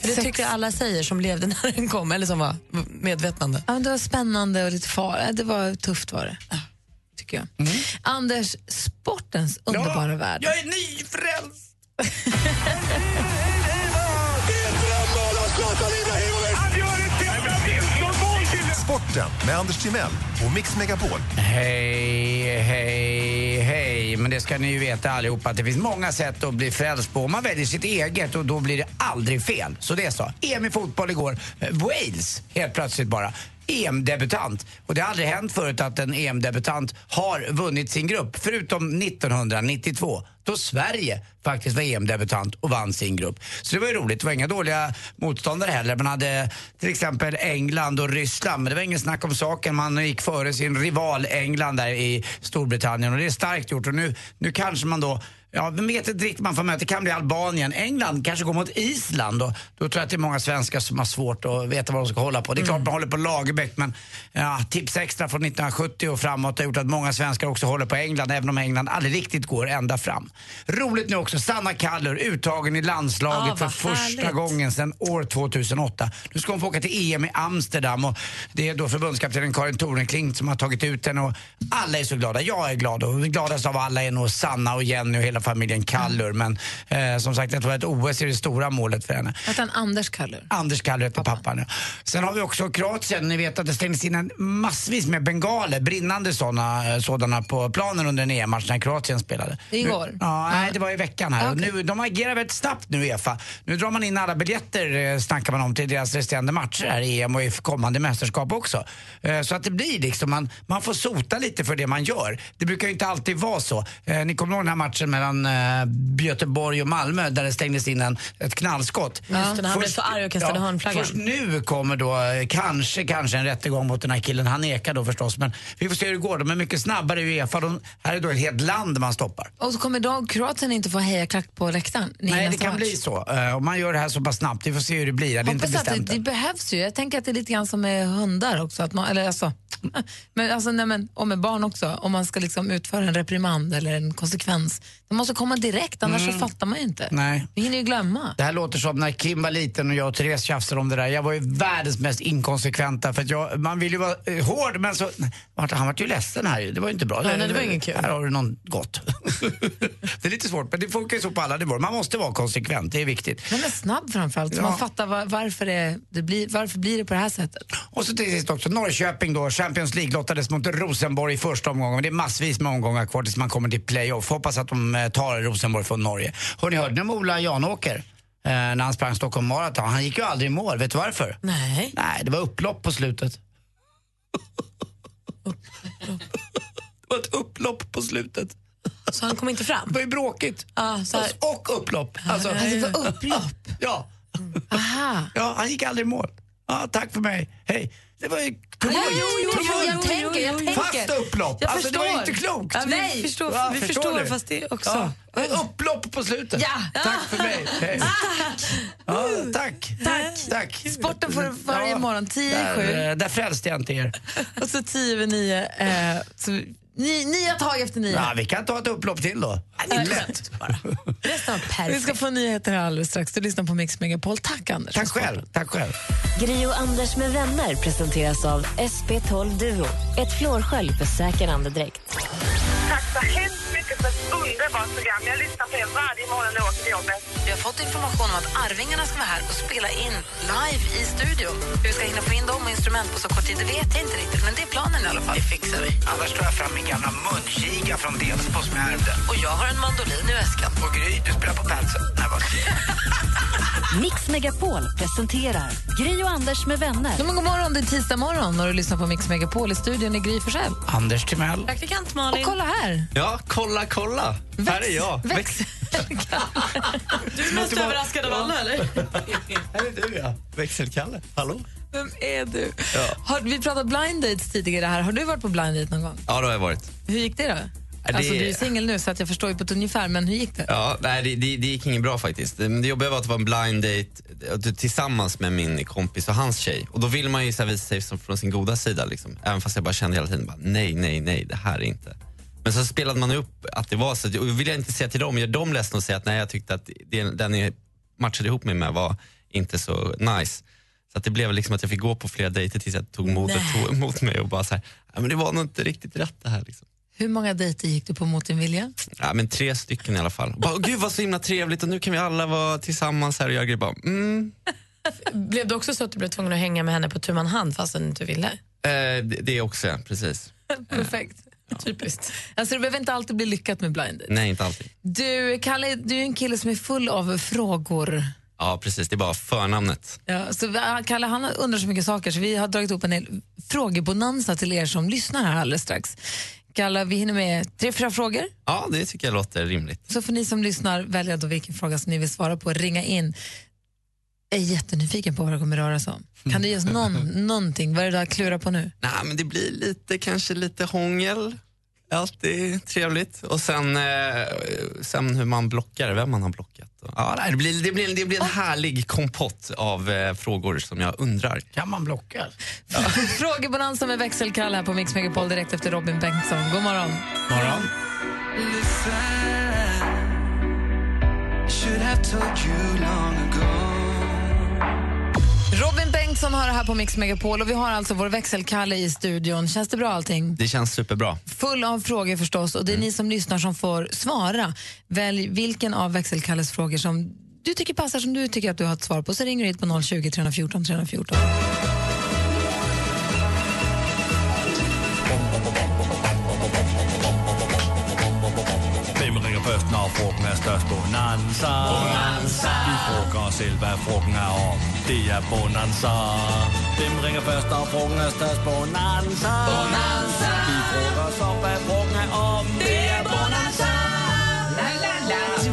För det Sex. tycker alla säger som levde när den kom, eller som var medvetande. Ja, men det var spännande och lite far. Det var tufft var det. Tycker jag. Anders, sportens underbara värld. Jag är nyfrälst! Sporten med Anders Timell och Mix Megapol. Hej, hej, hej. Men det ska ni ju veta allihopa att det finns många sätt att bli frälst på. Man väljer sitt eget och då blir det aldrig fel. Så det är så. EM i fotboll igår. Eh, Wales, helt plötsligt bara. EM-debutant. Och det har aldrig hänt förut att en EM-debutant har vunnit sin grupp. Förutom 1992 då Sverige faktiskt var EM-debutant och vann sin grupp. Så det var ju roligt. Det var inga dåliga motståndare heller. Man hade till exempel England och Ryssland. Men det var ingen snack om saken. Man gick före sin rival England där i Storbritannien. Och det är starkt gjort. Och nu, nu kanske man då Ja, vem vet inte riktigt man får möta. Det kan bli Albanien. England kanske går mot Island. Och då tror jag att det är många svenskar som har svårt att veta vad de ska hålla på. Det är klart man håller på Lagerbäck men ja, tips extra från 1970 och framåt har gjort att många svenskar också håller på England även om England aldrig riktigt går ända fram. Roligt nu också, Sanna Kallur uttagen i landslaget Ja, för första härligt. gången sedan år 2008. Nu ska hon få åka till EM i Amsterdam och det är då förbundskaptenen Karin Torenklint som har tagit ut henne och alla är så glada. Jag är glad och gladast av alla är nog Sanna och Jenny och hela familjen Kallur. Men eh, som sagt, jag tror att OS är det stora målet för henne. Hette han Anders Kallur? Anders Kallur heter pappan. ja. Sen har vi också Kroatien. Ni vet att det stängdes in massvis med bengaler, brinnande sådana sådana på planen under en EM-match när Kroatien spelade. Igår? Nu, ja, nej, det var i veckan här. Och Okej. nu, de agerar väldigt snabbt nu Uefa. Nu drar man in alla biljetter, eh, snackar man om, till deras resterande matcher här i EM och i kommande mästerskap också. Eh, Så att det blir liksom, man, man får sota lite för det man gör. Det brukar ju inte alltid vara så. Eh, Ni kommer ihåg den här matchen mellan eh, Göteborg och Malmö där det stängdes in en, ett knallskott. Just det, när han blev så arg och kastade hörnflaggan. Först nu kommer då eh, kanske, kanske en rättegång mot den här killen. Han nekar då förstås. Men vi får se hur det går. De är mycket snabbare i Uefa. De, här är då ett helt land man stoppar. Och så kommer då Kroatien inte få hejaklack på läktaren Nej, det kan match. bli så. Eh, Om man gör det här så pass snabbt. Vi får se hur det blir. Det är inte Hoppas det, bestämt det än. behövs ju. Jag tänker att det är lite grann som med hundar också. Att man, eller alltså, men alltså, nej, men, och med barn också. Om man ska liksom utföra en reprimand eller en konsekvens De måste komma direkt, annars så fattar man ju inte. Nej. Vi hinner ju glömma. Det här låter som när Kim var liten och jag och Therese tjafsade om det där. Jag var ju världens mest inkonsekventa för att jag, man vill ju vara eh, hård men så, han var ju ledsen här ju. Det var ju inte bra. nej, det var ingen kul. Här har du någon gott. det är lite svårt men det funkar ju så på alla nivåer. Man måste vara konsekvent, det är viktigt. Men är snabb framförallt, så Ja. man fattar var, varför, det, det blir, varför blir det på det här sättet. Och så till sist också, Norrköping då, Champions League lottades mot Rosenborg i första omgången. Det är massvis med omgångar kvar tills man kommer till playoff. Hoppas att de eh, tar Rosenborg från Norge. Hörni, hörde ni om Ola Janåker? Eh, när han sprang Stockholm Marathon. Han gick ju aldrig i mål. Vet du varför? Nej. Nej, det var upplopp på slutet. det var ett upplopp på slutet. Så han kom inte fram? Det var ju bråkigt. Ah, så här, Och upplopp. Alltså, Alltså, det var upplopp. ja. Aha. ja, han gick aldrig i mål. Ja, tack för mig. Hej. Det var ju... Jo, jo, jo, jo, jag tänker, jag tänker. Fast upplopp. Jag alltså, det var inte klokt. Ja, vi Nej. förstår, Ja, vi förstår förstår fast det också. Ja, upplopp på slutet. Ja. Tack för mig. Hej. Ja, tack. Tack. tack. Sporten får varje morgon, 10 i där, sju. eh, där frälste jag inte er. Och så tio över nio. Eh, så, ni, nya tag efter nio. Ja, vi kan ta ett upplopp till då. Lätt. Var Vi ska få nyheter här alldeles strax. Du lyssnar på Mix Megapol. Tack Anders. Tack själv. Tack själv. Gri och Anders med vänner presenteras av SP12 Duo. Ett flårskölj för säker andedräkt. Tack så hemskt mycket för ett underbart program. Jag lyssnar på er varje morgon när jag åker till jobbet. Vi har fått information om att Arvingarna ska vara här och spela in live i studion. Hur vi ska hinna få in dem och instrument på så kort tid, det vet jag inte riktigt. Men det är planen i alla fall. Det fixar vi. Annars tar jag fram min gamla munkiga från Delsbo som jag ärvde. Och jag har en mandolin i väskan. Och Gry, du spelar på vad- Mix Megapol presenterar Gri och Anders med vänner. Ja, god morgon, det är tisdag morgon och du lyssnar på Mix Megapol i studion i Gry Forssell. Anders Timell. Praktikant Och Malin. kolla här! Ja, kolla, kolla! Här är jag. Växel. Du är mest överraskad av alla eller? Här är du, ja. Växelkalle. Hallå? Vem är du? Ja. Har, vi pratade blind dates tidigare här. Har du varit på blind date någon gång? Ja, det har jag varit. Hur gick det då? det- Alltså, du är singel nu så att jag förstår ju på ett ungefär, men hur gick det? Ja, nej, det, det, det gick inget bra faktiskt. Det, det jobbiga var att det var en blind date tillsammans med min kompis och hans tjej. Och då vill man ju så här visa sig som från sin goda sida. Liksom. Även fast jag bara kände hela tiden, bara, nej, nej, nej, det här är inte. Men så spelade man upp att det var så. Och vill jag inte säga till dem, gör dem ledsna och säga att nej, jag tyckte att det, den jag matchade ihop mig med var inte så nice. Så att det blev liksom att jag fick gå på flera dejter tills jag tog modet Nej. emot mig och bara så här, "Ja, men det var nog inte riktigt rätt det här. Liksom. Hur många dejter gick du på mot din vilja? Ja, men tre stycken i alla fall. Bara, Gud vad så himla trevligt och nu kan vi alla vara tillsammans här och göra grejer. Bara, mm. Blev det också så att du blev tvungen att hänga med henne på tu hand fastän du inte ville? eh, det, det också, ja, precis. Perfekt. Typiskt. Alltså, det behöver inte alltid bli lyckat med blind date. Nej, inte alltid. Du, Kalle, du är en kille som är full av frågor. Ja, precis. Det är bara förnamnet. Ja, så vi- Kalle han undrar så mycket saker så vi har dragit upp en hel frågebonanza till er som lyssnar här alldeles strax. Kalle, vi hinner med tre, fyra frågor. Ja, det tycker jag låter rimligt. Så får ni som lyssnar välja då vilken fråga som ni vill svara på. Ringa in. Jag är jättenyfiken på vad det kommer röra sig om. Kan du ge oss någon, någonting? Vad är det du har klurat på nu? Nej, men det blir lite, kanske lite hångel. Alltid trevligt. Och sen, eh, sen hur man blockar, vem man har blockat. Ja, det, blir, det, blir, det blir en härlig kompott av eh, frågor som jag undrar. Kan man blocka? Frågebonanza med växelkalle här på Mix Megapol direkt efter Robin Bengtsson. God morgon. Morgon. Robin Bengtsson har det här på Mix Megapol och vi har alltså vår växelkalle i studion. Känns det bra allting? Det känns superbra. Full av frågor förstås och det är ni som lyssnar som får svara. Välj vilken av växelkalles frågor som du tycker passar, som du tycker att du har ett svar på, så ringer du hit på 020 314 314. Når frugten er størst? Bonanza. Bonanza. Vi frugger os selv, hvad frugten er om. Det er Bonanza. Hvem ringer først, når frugten er størst? Bonanza. Bonanza. Vi frugger os op, hvad frugten er om. Det er Bonanza.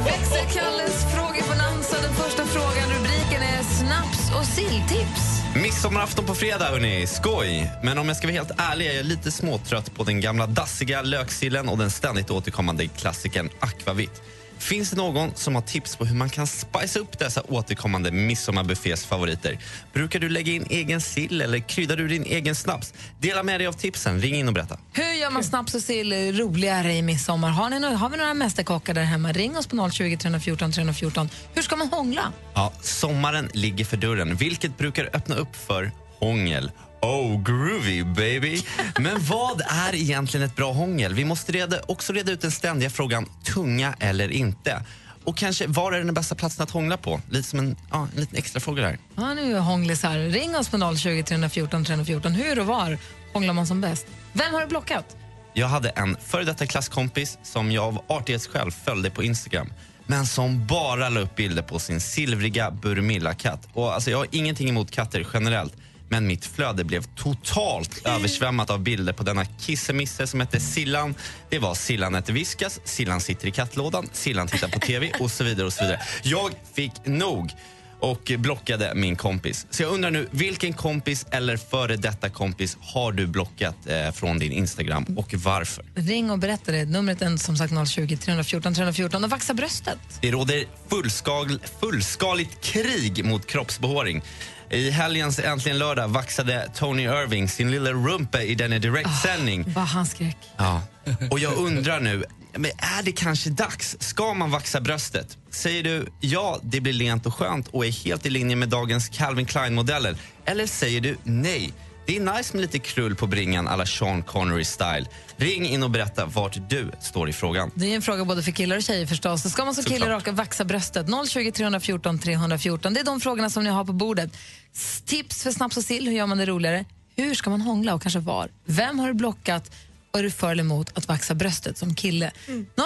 Växelkalles frågebonanza. Den första frågan, rubriken är snaps och silltips. Midsommarafton på fredag, hörni. Skoj! Men om jag ska vara helt ärlig är jag lite småtrött på den gamla dassiga löksillen och den ständigt återkommande klassikern akvavit. Finns det någon som har tips på hur man kan spice upp dessa återkommande midsommarbuffés favoriter? Brukar du lägga in egen sill eller kryddar du din egen snaps? Dela med dig av tipsen. Ring in och berätta. Hur gör man snaps och sill roligare i midsommar? Har, ni, har vi några mästerkockar där hemma? Ring oss på 020 314 314. Hur ska man hångla? Ja, sommaren ligger för dörren, vilket brukar öppna upp för hångel. Oh, groovy baby! Men vad är egentligen ett bra hångel? Vi måste reda, också reda ut den ständiga frågan tunga eller inte. Och kanske, var är den bästa platsen att hångla på? Lite som en, ja, en liten extra fråga där. Ja, nu hånglisar. Ring oss på 020 314 314. Hur och var hånglar man som bäst? Vem har du blockat? Jag hade en före detta klasskompis som jag av artighetsskäl följde på Instagram men som bara la upp bilder på sin silvriga Burmilla-katt. Och alltså, jag har ingenting emot katter generellt men mitt flöde blev totalt översvämmat av bilder på denna kissemisse som hette Sillan. Det var Sillan äter viskas, Sillan sitter i kattlådan, Sillan tittar på TV och så vidare. och så vidare. Jag fick nog och blockade min kompis. Så jag undrar nu, vilken kompis eller före detta kompis har du blockat eh, från din Instagram och varför? Ring och berätta det. Numret är som sagt 020 314 314 och vaxa bröstet. Det råder fullskal, fullskaligt krig mot kroppsbehåring. I helgens Äntligen lördag vaxade Tony Irving sin lilla rumpa i denna direktsändning. Vad han skrek. Ja. Och jag undrar nu, men är det kanske dags? Ska man vaxa bröstet? Säger du ja, det blir lent och skönt och är helt i linje med dagens Calvin Klein-modeller? Eller säger du nej? Det är nice med lite krull på bringan alla Sean Connery-style. Ring in och berätta vart du står i frågan. Det är en fråga både för killar och tjejer förstås. Så ska man som kille raka vaxa bröstet? 020 314 314. Det är de frågorna som ni har på bordet. Tips för snaps och sill, hur gör man det roligare? Hur ska man hångla och kanske var? Vem har du blockat? Och är du för eller emot att vaxa bröstet som kille?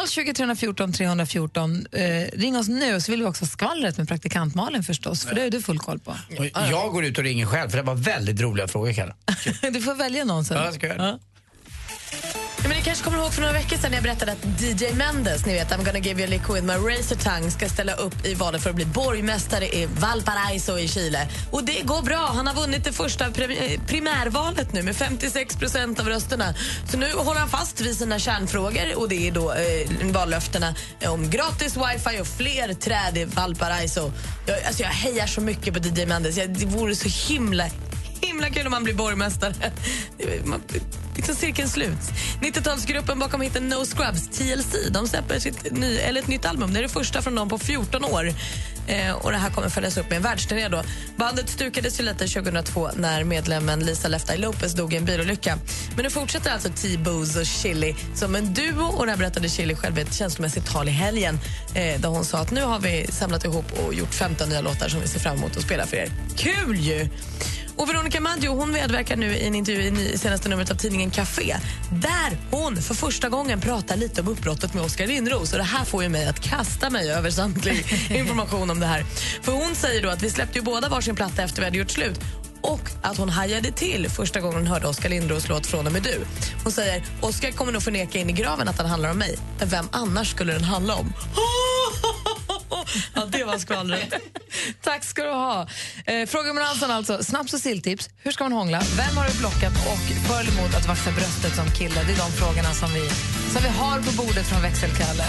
020 314 314. Eh, ring oss nu så vill vi också ha skvallret med praktikant Malin förstås, för det har du full koll på. Och jag går ut och ringer själv för det var väldigt roliga frågor Kalle. du får välja någon sen. Ja, jag ska göra det. Ja, kanske kommer ihåg för några veckor sedan när jag berättade att DJ Mendes, ni vet I'm gonna give you a liquid with my razor tongue, ska ställa upp i valet för att bli borgmästare i Valparaiso i Chile. Och det går bra. Han har vunnit det första primärvalet nu med 56 procent av rösterna. Så nu håller han fast vid sina kärnfrågor och det är då eh, vallöftena om gratis wifi och fler träd i Valparaiso. Jag, alltså jag hejar så mycket på DJ Mendes. Jag, det vore så himla himla kul om han blir borgmästare. Liksom cirkeln sluts. 90-talsgruppen bakom hiten No Scrubs, TLC, de släpper sitt ny, eller ett nytt album. Det är det första från dem på 14 år. Eh, och Det här kommer följas upp med en världsturné. Då. Bandet stukades ju lite 2002 när medlemmen Lisa Left Eye Lopez dog i en bilolycka. Men nu fortsätter alltså T-Booze och Chili som en duo. Och Det här berättade Chili själv i ett känslomässigt tal i helgen eh, där hon sa att nu har vi samlat ihop och gjort 15 nya låtar som vi ser fram emot att spela för er. Kul ju! Och Veronica Maggio hon medverkar nu i en intervju i senaste numret av tidningen Café där hon för första gången pratar lite om uppbrottet med Oskar Lindros. Och det här får ju mig att kasta mig över samtlig information om det här. För Hon säger då att vi släppte ju båda varsin platta efter vi hade gjort slut och att hon hajade till första gången hon hörde Oskar Lindros låt Från och med du. Hon säger Oskar kommer nog förneka in i graven att den handlar om mig. Men vem annars skulle den handla om? ja, det var skvallret. Tack ska du ha. Eh, Frågebalansen alltså. Snaps och silltips. Hur ska man hångla? Vem har du blockat? Och för eller emot att vaxa bröstet som kille? Det är de frågorna som vi, som vi har på bordet från växelkalle.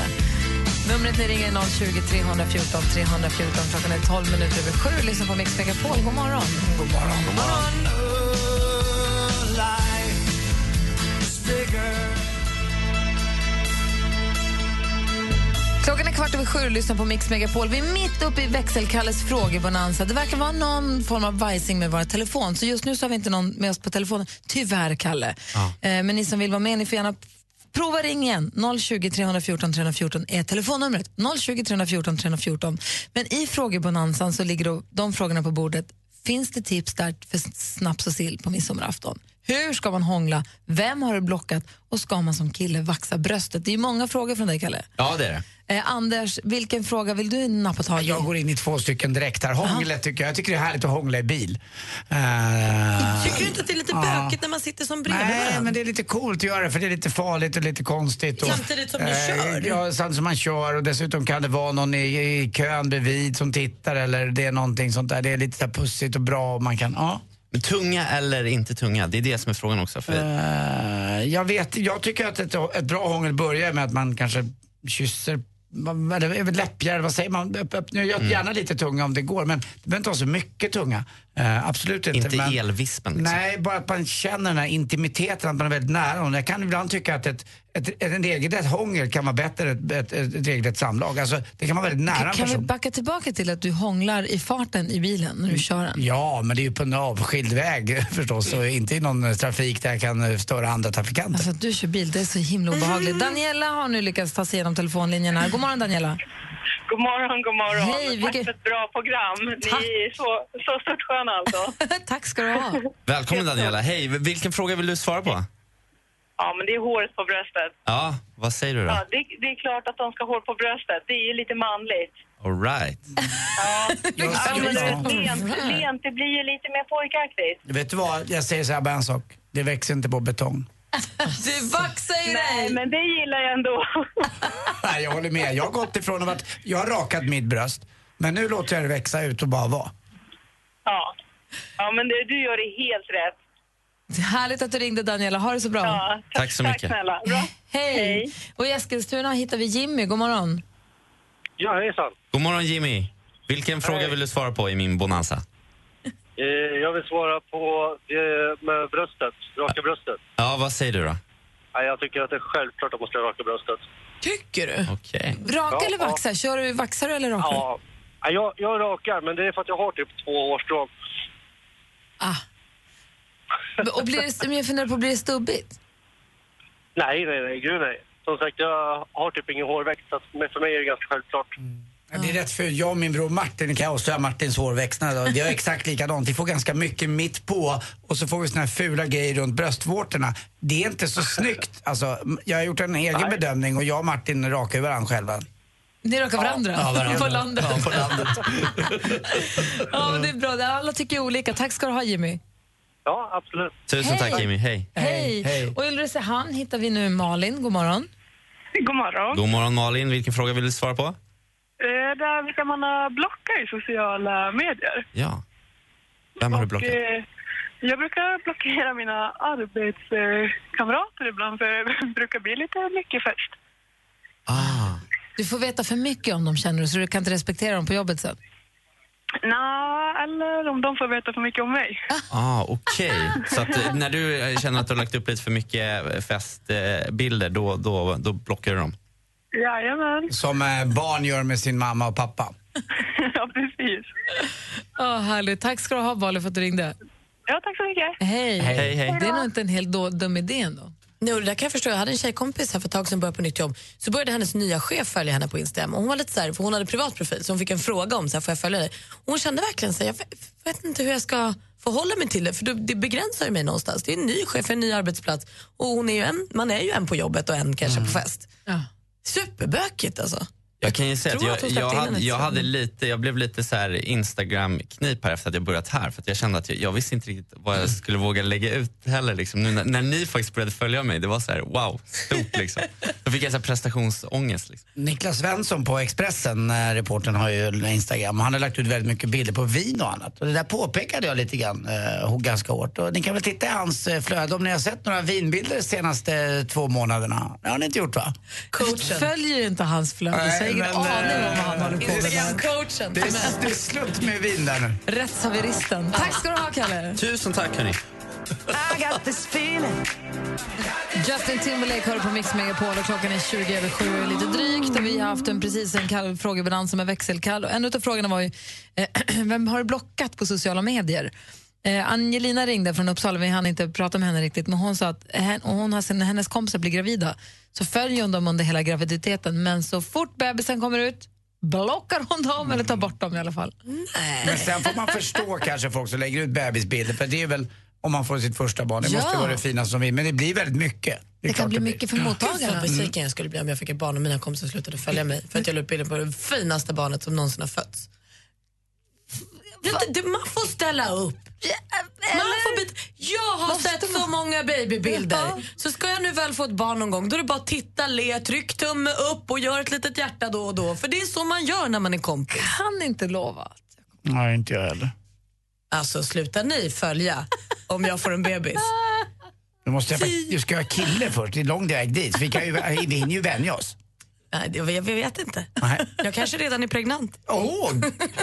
Numret ni ringer är 020 314 314. Klockan är 12 minuter över sju. Lyssna på Mix Megapol. God morgon. God morgon. God morgon. Klockan är kvart över sju och lyssnar på Mix Megapol. Vi är mitt uppe i växelkalles frågebonanza. Det verkar vara någon form av vajsing med våra telefon. Så just nu så har vi inte någon med oss på telefonen. Tyvärr, Kalle. Eh, men ni som vill vara med, ni får gärna prova ring igen. 020 314 314 är telefonnumret. 020 314 314. Men i frågebonanzan så ligger de frågorna på bordet. Finns det tips där för snaps och sill på midsommarafton? Hur ska man hångla? Vem har du blockat? Och ska man som kille vaxa bröstet? Det är många frågor från dig, Kalle. Ja, det är det. Eh, Anders, vilken fråga vill du nappa tag i? Jag går in i två stycken direkt här. Hånglet tycker jag. Jag tycker det är härligt att hångla i bil. Uh, Tycker du inte att det är lite Ja. bökigt när man sitter som bredvid Nej, varandra? men det är lite coolt att göra det för det är lite farligt och lite konstigt. Och, Samtidigt som du eh, kör. Ja, samtidigt som man kör och dessutom kan det vara någon i, i kön bredvid som tittar eller det är någonting sånt där. Det är lite pussigt och bra och man kan, ja. Men tunga eller inte tunga, det är det som är frågan också. För Eh, jag vet, jag tycker att ett, ett bra hångel börjar med att man kanske kysser eller läppgärd, vad säger man? Öpp, öpp, gör Mm. gärna lite tunga om det går, men det behöver inte vara så mycket tunga. Eh, absolut inte. Inte men, elvispen liksom. Nej, bara att man känner den här intimiteten, att man är väldigt nära någon. Jag kan ibland tycka att ett, ett, ett, en regelrätt hångel kan vara bättre än ett, ett, ett, ett regelrätt samlag. Alltså, det kan vara väldigt nära en Kan vi backa tillbaka till att du hånglar i farten i bilen när du kör den? Ja, men det är ju på en avskild väg förstås och inte i någon trafik där jag kan störa andra trafikanter. Alltså att du kör bil, det är så himla obehagligt. Daniela har nu lyckats ta sig igenom telefonlinjen här. God morgon Daniela. God morgon, god morgon. Hej, Tack vilket- för ett bra program. Ni är så, så störtsköna alltså. Tack ska du ha. Välkommen Daniela. Hej, vilken fråga vill du svara på? Ja, men det är håret på bröstet. Ja, vad säger du då? Ja, det, det är klart att de ska ha hår på bröstet. Det är ju lite manligt. All right. Ja, men du vet, lent, lent, det blir ju lite mer pojkaktigt. Vet du vad, jag säger så här bara en sak. Det växer inte på betong. Du vaxar i Nej, men det gillar jag ändå. Nej, jag håller med. Jag har gått ifrån att jag har rakat mitt bröst. Men nu låter jag det växa ut och bara vara. Ja, ja men det, du gör det helt rätt. Härligt att du ringde Daniela. Ha det så bra. Ja, Tack så mycket. snälla. Bra. Hej. Och i Eskilstuna hittar vi Jimmy. God morgon. Ja, hejsan. God morgon Jimmy. Vilken fråga vill du svara på i min bonanza? Eh, jag vill svara på det med bröstet, raka bröstet. Ja, vad säger du då? Jag tycker att det är självklart att man ska raka bröstet. Tycker du? Okej. Raka Ja, eller vaxa? Kör du, vaxar du eller rakar du? Ja, jag, jag rakar, men det är för att jag har typ två årsstrån. Och blir det, men jag funderar på, blir det stubbigt? Nej, nej, nej, gud nej. Som sagt, jag har typ ingen hårväxt, så att, men för mig är det ganska självklart. Ja, Det är rätt för jag och min bror Martin kan jag avslöja Martins hårväxtnad. Det är exakt likadant. Vi får ganska mycket mitt på och så får vi såna här fula grejer runt bröstvårtorna. Det är inte så snyggt. Alltså, jag har gjort en egen bedömning och jag och Martin rakar ju varandra själva. Ni rakar varandra? Ja, varandra. På landet? Ja, på landet. Ja, men det är bra. Alla tycker olika. Tack ska du ha Jimmy. Ja, absolut. Tusen Hej. tack Jimmy, hej. Hej. Och i Ulricehamn hittar vi nu Malin. God morgon. God morgon. God morgon Malin, vilken fråga vill du svara på? Eh, där brukar man eh, blocka i sociala medier. Ja. Vem har du Och, blockat? eh, jag brukar blockera mina arbetskamrater ibland för det brukar bli lite mycket fest. Du får veta för mycket om dem känner du, så du kan inte respektera dem på jobbet sen. Nå, eller om de får veta för mycket om mig. Ah, Okej, så att, eh, när du eh, känner att du har lagt upp lite för mycket eh, festbilder, då, då, då blockar du dem? Jajamän. Som barn gör med sin mamma och pappa. ja, precis. Oh, härligt. Tack ska du ha, Malin, för att du ringde. Ja, tack så mycket. Hej. Hej, hej. Det är nog inte en helt då, dum idé ändå. No, det där kan jag förstå. Jag hade en tjejkompis här för ett tag sedan började på nytt jobb. Så började hennes nya chef följa henne på Instagram. Och hon var lite så här, för hon hade privat profil så hon fick en fråga om så här, får jag följa dig? Och hon kände verkligen så här, jag vet- inte hur jag ska förhålla mig till det för det, begränsar ju mig någonstans. Det är en ny chef, en ny arbetsplats och hon är ju en, man är ju en på jobbet och en kanske på fest. Superbökigt alltså. Jag kan ju säga att jag, att jag, hade, jag, hade lite, jag blev lite så här Instagram-knip här efter att jag börjat här. För att jag kände att jag, jag visste inte riktigt vad jag skulle våga lägga ut heller. Liksom. Nu när, när ni faktiskt började följa mig, det var så här wow, stort liksom. Då fick jag så här prestationsångest. Liksom. Niklas Svensson på Expressen, eh, reportern har ju Instagram han har lagt ut väldigt mycket bilder på vin och annat. Och det där påpekade jag lite grann, eh, ganska hårt. Och ni kan väl titta i hans eh, flöde om ni har sett några vinbilder de senaste två månaderna. Det har ni inte gjort va? Coachen. följer inte hans flöde, har ingen men, aning om eh, vad han håller på med. där. Coachen. Det är, det är slut med vin där nu. Rättshaveristen. Tack ska du ha, Kalle. Tusen tack hörni. Justin Timberlake hör på Mix Megapol och klockan är 20 över 7 lite drygt och vi har haft en precis en kall frågebalans som är växelkall och en av frågorna var ju eh, vem har du blockat på sociala medier? Eh, Angelina ringde från Uppsala, vi hann inte prata med henne riktigt men hon sa att hen, och hon har sen hennes kompisar blir gravida så följer hon dem under hela graviditeten men så fort bebisen kommer ut blockar hon dem eller tar bort dem i alla fall. Men sen får man förstå kanske folk som lägger ut bebisbilder för det är väl om man får sitt första barn, det Ja. måste vara det finaste som vill. Men det blir väldigt mycket. Det, är kan bli blir. mycket för Gud mottagarna. vad besviken jag skulle bli om jag fick ett barn och mina kompisar slutade följa mig för att jag la upp bilder på det finaste barnet som någonsin har fötts. Det, det, man får ställa upp. Man får bit, jag har sett så många babybilder. Så ska jag nu väl få ett barn någon gång, då är det bara att titta, le, tryck tumme upp och gör ett litet hjärta då och då. För det är så man gör när man är kompis. Kan inte lova. Nej, inte jag heller. Alltså sluta ni följa om jag får en bebis. Då måste du ska ha kille först, det är lång väg dit. Vi, kan ju, vi hinner ju vänja oss. Nej, det, jag, jag vet inte. Nej. Jag kanske redan är pregnant. Åh,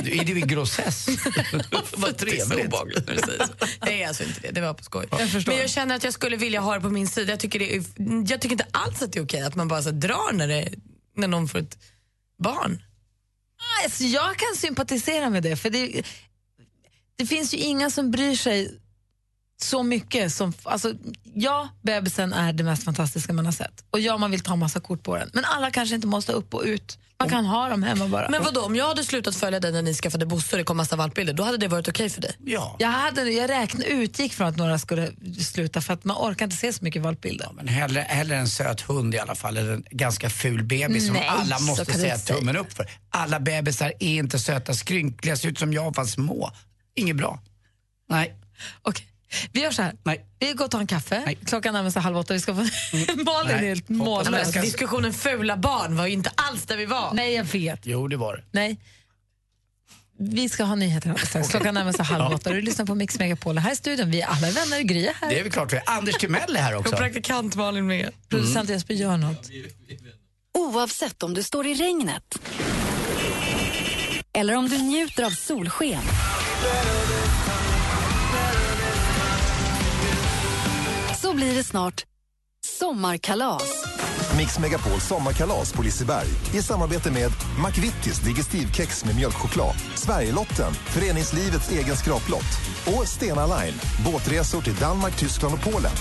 är du i grossess? Vad trevligt. Är alltså inte det, det var på skoj. Jag förstår. Men jag känner att jag skulle vilja ha det på min sida. Jag tycker, det är, jag tycker inte alls att det är okej att man bara så drar när, det, när någon får ett barn. Alltså, jag kan sympatisera med det, för det, det finns ju inga som bryr sig så mycket som... Alltså, ja, bebisen är det mest fantastiska man har sett. Och ja, man vill ta massa kort på den. Men alla kanske inte måste upp och ut. Man kan ha dem hemma bara. Men vadå, om jag hade slutat följa dig när ni skaffade Bosse och det kom massa valpbilder, då hade det varit okej för dig? Ja. Jag, hade, jag räknade, utgick från att några skulle sluta för att man orkar inte se så mycket valpbilder. Men hellre, hellre en söt hund i alla fall, eller en ganska ful bebis som Nej, alla så måste säga tummen upp för. Alla bebisar är inte söta, skrynkliga, ser ut som jag fast små. Inget bra. Nej. Okej. Vi gör så här. Nej. Vi går och tar en kaffe. Klockan närmar sig halv åtta. Vi ska få... Malin är Nej. helt mållös. Diskussionen fula barn var ju inte alls där vi var. Nej, jag vet. Jo, det var det. Nej. Vi ska ha nyheter strax. Klockan närmar sig halv åtta. Du lyssnar på Mix Megapol. Här i studion, vi är alla vänner. Gry är här. Det är väl klart. vi är. Anders Timell är här också. Och praktikant Malin med. Producent Jesper gör något. Oavsett om du står i regnet eller om du njuter av solsken. Blir det snart sommarkalas. Mix Megapol sommarkalas på Liseberg i samarbete med McVittys Digestivkex med mjölkchoklad, Sverigelotten, föreningslivets egen skraplott och Stena Line, båtresor till Danmark, Tyskland och Polen.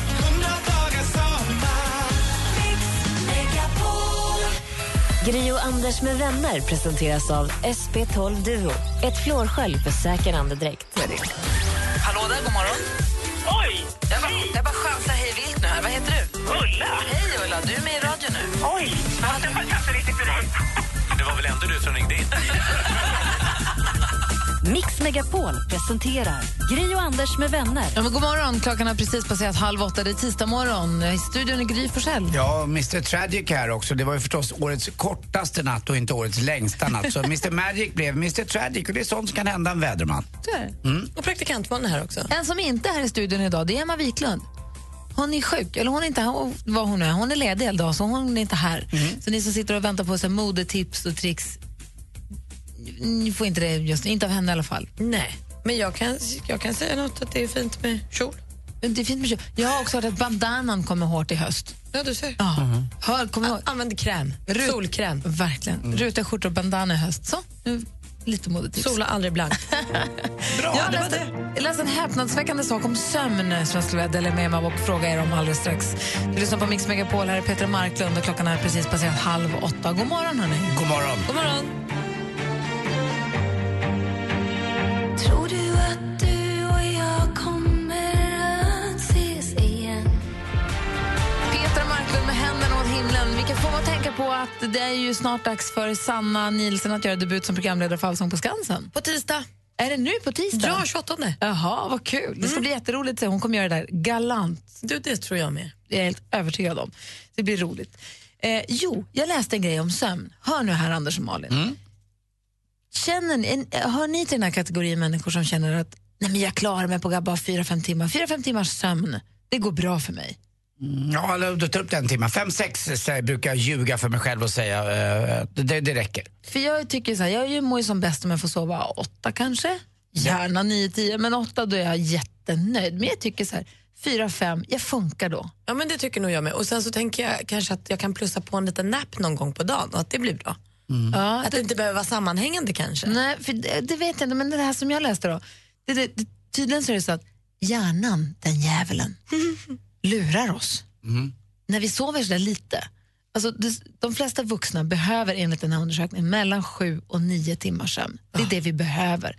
Gri och Anders med vänner presenteras av SP12 Duo. Ett flårskölj för säker andedräkt. Hallå där, god morgon. Oj! Jag bara, jag bara chansar hej vilt nu här. Vad heter du? Ulla! Hej Ulla, du är med i radio nu. Oj! Jag fattar inte riktigt hur det Det var väl ändå du som ringde in? Mix Megapol presenterar Gri och Anders med vänner. Ja, men god morgon, klockan har precis passerat halv åtta. Det är tisdag morgon. I studion är Gry Forssell. Ja, Mr Tragic här också. Det var ju förstås årets kortaste natt och inte årets längsta natt. Så Mr Magic blev Mr Tragic och det är sånt som kan hända en väderman. Mm. Och praktikant Malin är här också. En som inte är här i studion idag det är Emma Wiklund. Hon är sjuk, eller hon är inte här, vad hon är. Hon är ledig hela dagen, så hon är inte här. Så ni som sitter och väntar på så här, modetips och tricks, ni får inte det just. Inte av henne i alla fall. Nej, men jag kan, jag kan säga något att det är fint med kjol. Det är fint med kjol. Jag har också hört att bandanan kommer hårt i höst. Ja, du ser. Ja. Hör, kom ihåg. Använd kräm. Rut- Solkräm. Verkligen. Mm. Rutiga skjortor och bandana i höst. Så, nu lite modetips. Sola aldrig blank. Bra, Jag det var läste, det. läste en häpnadsväckande sak om sömn som jag skulle vilja dela med mig av och fråga er om alldeles strax. Du lyssnar på Mix Megapol, här är Peter Marklund och klockan är precis passerat halv åtta. God morgon hörni. God morgon. God morgon. På att det är ju snart dags för Sanna Nielsen att göra debut som programledare för Allsång på Skansen. På tisdag. Är det nu på tisdag? Ja, 28. Jaha, vad kul. Det ska bli jätteroligt. Hon kommer göra det där galant. Du, det tror jag med. Det är jag helt övertygad om. Det blir roligt. Eh, jo, jag läste en grej om sömn. Hör nu här, Anders och Malin. Känner ni, hör ni till den här kategorin människor som känner att Nej, men jag klarar mig på bara 4-5 timmar. 4-5 timmars sömn, det går bra för mig. Ja, eller du tar upp den timmen. Fem, sex så brukar jag ljuga för mig själv och säga eh, det, det räcker. För jag tycker så här, jag ju- mår ju som bäst om jag får sova åtta kanske. Gärna 9-10, men åtta då är jag jättenöjd. Men jag tycker så här, 4-5, jag funkar då. Ja, men det tycker nog jag med. Och sen så tänker jag kanske att jag kan plussa på en liten nap någon gång på dagen och att det blir bra. Ja, Att det inte behöver vara sammanhängande kanske. Nej, för det, det vet jag inte, men det här som jag läste då. Det, det, det, tydligen så är det så att hjärnan, den djävulen, lurar oss. När vi sover så där lite. Alltså, de flesta vuxna behöver enligt den här undersökningen mellan sju och nio timmars sömn. Det är det vi behöver.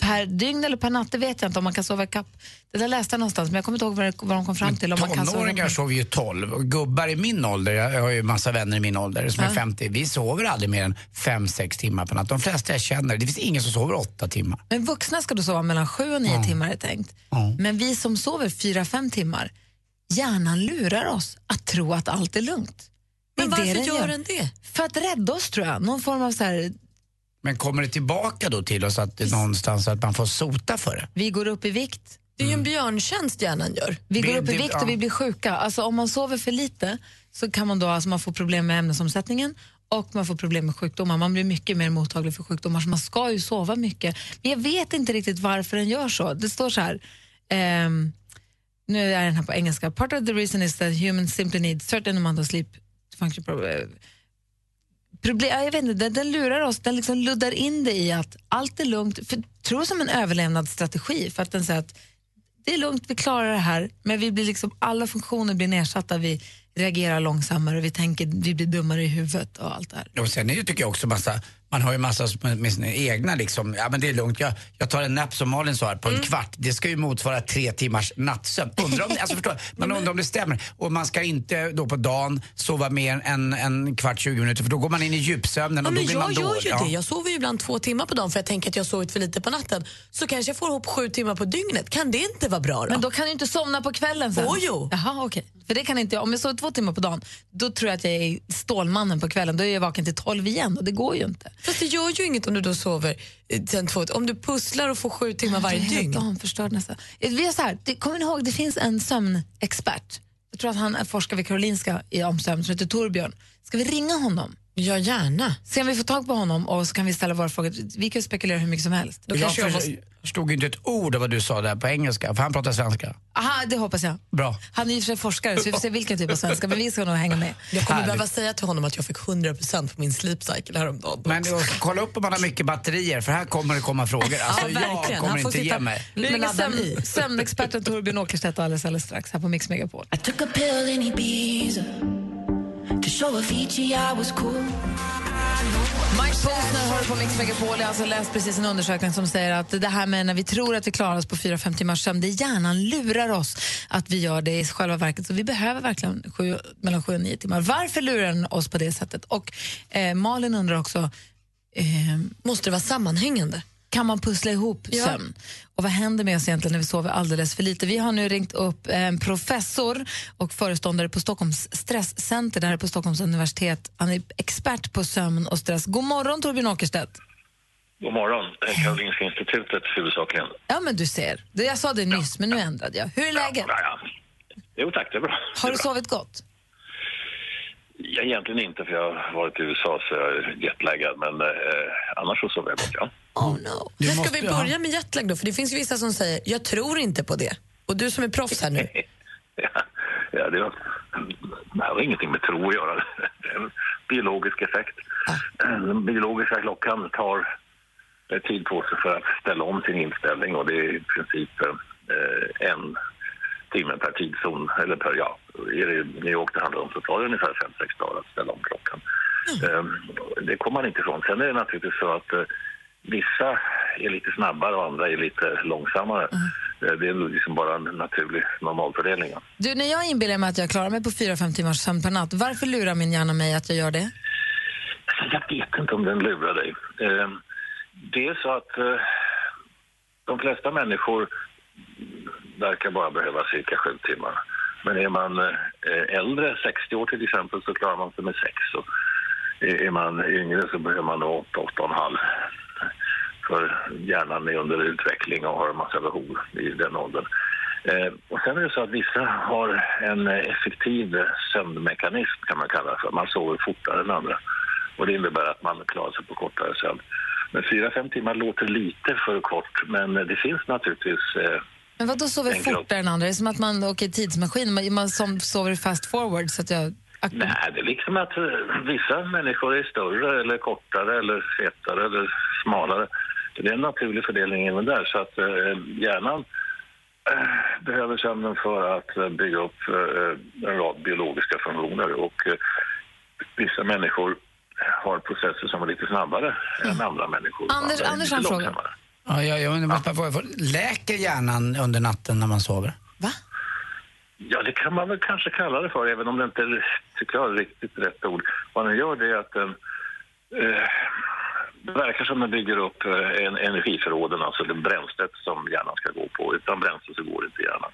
Per dygn eller per natt, det vet jag inte om man kan sova ikapp. Det där läste jag någonstans, men jag kommer inte ihåg vad, de kom fram till. Om man kan Tonåringar sover ju 12 och gubbar i min ålder, jag har ju massa vänner i min ålder som är Ja. 50, vi sover aldrig mer än 5-6 timmar på natt. De flesta jag känner, det finns ingen som sover 8 timmar. Men vuxna ska då sova mellan sju och nio Ja. timmar är tänkt. Men vi som sover fyra, fem timmar, hjärnan lurar oss att tro att allt är lugnt. Är Men varför det gör den det? För att rädda oss tror jag. Någon form av så här, Men kommer det tillbaka då till oss att det är någonstans att man får sota för det? vi går upp i vikt. Det är ju en björntjänst hjärnan gör. Vi går upp i vikt och vi blir sjuka. Alltså om man sover för lite, så kan man då alltså man får problem med ämnesomsättningen och man får problem med sjukdomar. Man blir mycket mer mottaglig för sjukdomar, så man ska ju sova mycket. Men jag vet inte riktigt varför den gör så. Det står så här, ehm, nu är den här på engelska. Part of the reason is that humans simply need certain amount of sleep to function properly. Problem, jag vet inte, den, den lurar oss, den liksom luddar in det i att allt är lugnt. För, tror som en överlevnadsstrategi för att den säger att det är lugnt, vi klarar det här, men vi blir liksom, alla funktioner blir nedsatta, vi reagerar långsammare, och vi tänker, vi blir dummare i huvudet och allt det här. Och sen är det, tycker jag också massa, man har ju massa med, med sina egna liksom, ja men det är lugnt, jag, jag tar en nap som Malin sa här på en kvart. Det ska ju motsvara tre timmars nattsömn. Undrar om, alltså förstår, man undrar om det stämmer. Och man ska inte då på dagen sova mer än en kvart, 20 minuter för då går man in i djupsömnen Ja, och då blir jag man gör dålig. ju Ja. det. Jag sover ju ibland två timmar på dagen för jag tänker att jag sovit för lite på natten. Så kanske jag får ihop sju timmar på dygnet. Kan det inte vara bra då? Men då kan du inte somna på kvällen sen. Åh, jo. Jaha, okej. För det kan inte jag. Om jag sover två timmar på dagen, då tror jag att jag är Stålmannen på kvällen. Då är jag vaken till tolv igen och det går ju inte. Fast det gör ju inget om du då sover eh, sen två, om du pusslar och får sju timmar varje helt dygn. damförstörd nästan. Vi är så här, det, kommer ni ihåg, det finns en sömnexpert. Jag tror att han är forskar vid Karolinska i om sömn som heter Torbjörn. Ska vi ringa honom? Ja, gärna. Se om vi får tag på honom och så kan vi ställa våra frågor. Vi kan spekulera hur mycket som helst. Då Jag jag måste... förstod inte ett ord av vad du sa där på engelska, för han pratar svenska. Aha, det hoppas jag. Bra. Han är ju för sig forskare så vi får se vilken typ av svenska, men vi ska nog hänga med. Jag kommer Härligt. behöva säga till honom att jag fick 100% på min sleep cycle häromdagen. Men kolla upp om man har mycket batterier, för här kommer det komma frågor. Alltså, jag verkligen. kommer Han får inte sitta- ge mig. Vi ringer sömn, sömnexperten Torbjörn Åkerstedt alldeles, alldeles strax här på Mix Megapol. I took a pill in Ibiza show Avicii I was cool. Mike Posner har på Mix Megapol. Jag har alltså läst precis en undersökning som säger att det här med när vi tror att vi klarar oss på 4-5 timmars sömn, det är hjärnan lurar oss att vi gör det i själva verket. Så vi behöver verkligen sju, mellan 7 och 9 timmar. Varför lurar den oss på det sättet? Och eh, Malin undrar också, eh, Måste det vara sammanhängande? Kan man pussla ihop Ja. sömn? Och vad händer med oss egentligen när vi sover alldeles för lite? Vi har nu ringt upp en professor och föreståndare på Stockholms stresscenter, det här är på Stockholms universitet. Han är expert på sömn och stress. God morgon Torbjörn Åkerstedt. God morgon. Det är Karolinska institutet huvudsakligen. Ja, men du ser. Jag sa det nyss, men nu ändrade jag. Hur är läget? Ja, ja. Jo tack, det är bra. Har du bra. sovit gott? Ja, egentligen inte för jag har varit i USA så jag är jetlaggad men eh, annars så sover jag gott ja. Oh no. Du ska måste- vi börja med jetlag då? För det finns ju vissa som säger, jag tror inte på det. Och du som är proffs här nu. ja, ja det, har, det har ingenting med tro att göra. Det är en biologisk effekt. Den biologiska klockan tar eh, tid på sig för att ställa om sin inställning och det är i princip eh, en timme per tidszon. Eller per, ja, är det New York det handlar om så tar det ungefär 5-6 dagar att ställa om klockan. Eh, det kommer man inte ifrån. Sen är det naturligtvis så att eh, vissa är lite snabbare och andra är lite långsammare. Mm. Det är liksom bara en naturlig normalfördelning. Du, när jag inbillar mig att jag klarar mig på 4-5 timmars sömn per natt, varför lurar min hjärna mig att jag gör det? Jag vet inte om den lurar dig. Eh, det är så att eh, de flesta människor verkar bara behöva cirka 7 timmar. Men är man äldre, 60 år till exempel, så klarar man sig med 6. Är man yngre så behöver man 8, 8,5. För hjärnan är under utveckling och har en massa behov i den åldern. Eh, och sen är det så att vissa har en effektiv sömnmekanism kan man kalla det för. Man sover fortare än andra. Och det innebär att man klarar sig på kortare sömn. Men fyra, fem timmar låter lite för kort, men det finns naturligtvis eh, Men vad då sover fortare än andra? Det är som att man åker i tidsmaskin, man, man som sover fast forward så att jag... Nej, det är liksom att eh, vissa människor är större eller kortare eller fetare eller smalare. Det är en naturlig fördelning även där. Så att eh, hjärnan eh, behöver sömnen för att eh, bygga upp eh, en rad biologiska funktioner. Och eh, vissa människor har processer som är lite snabbare än andra människor. Anders- Andra Anders har en fråga. Ja, jag, jag undrar, bara fråga, läker hjärnan under natten när man sover? Ja, det kan man väl kanske kalla det för, även om det inte är, tycker jag, riktigt rätt ord. Vad den gör det är att den... Eh, det verkar som den bygger upp eh, en energiförråden, alltså det bränslet som hjärnan ska gå på. Utan bränsle så går inte hjärnan.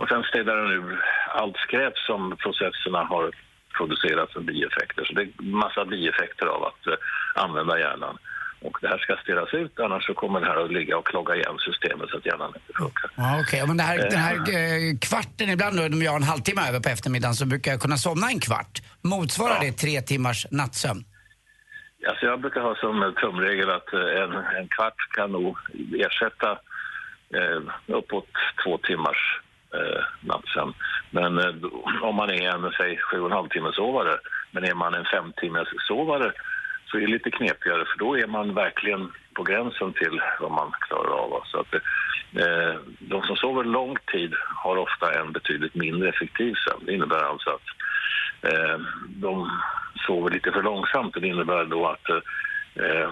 Och sen städar den ur allt skräp som processerna har producerat som bieffekter. Så det är massa bieffekter av att eh, använda hjärnan. Och det här ska stirras ut, annars så kommer det här att ligga och klogga igen systemet så att hjärnan inte funkar. Ja, okej. Men det här, Eh. den här eh, kvarten, ibland då, om jag har en halvtimme över på eftermiddagen så brukar jag kunna somna en kvart. Motsvarar det tre timmars nattsömn? Alltså jag brukar ha som tumregel att eh, en, en kvart kan nog ersätta eh, uppåt två timmars eh, nattsömn. Men eh, om man är en, säg, sju och en halv timmes-sovare. men är man en fem timmes sovare så är det lite knepigare för då är man verkligen på gränsen till vad man klarar av. Så att, eh, de som sover lång tid har ofta en betydligt mindre effektiv sömn. Det innebär alltså att eh, de sover lite för långsamt. Det innebär då att eh,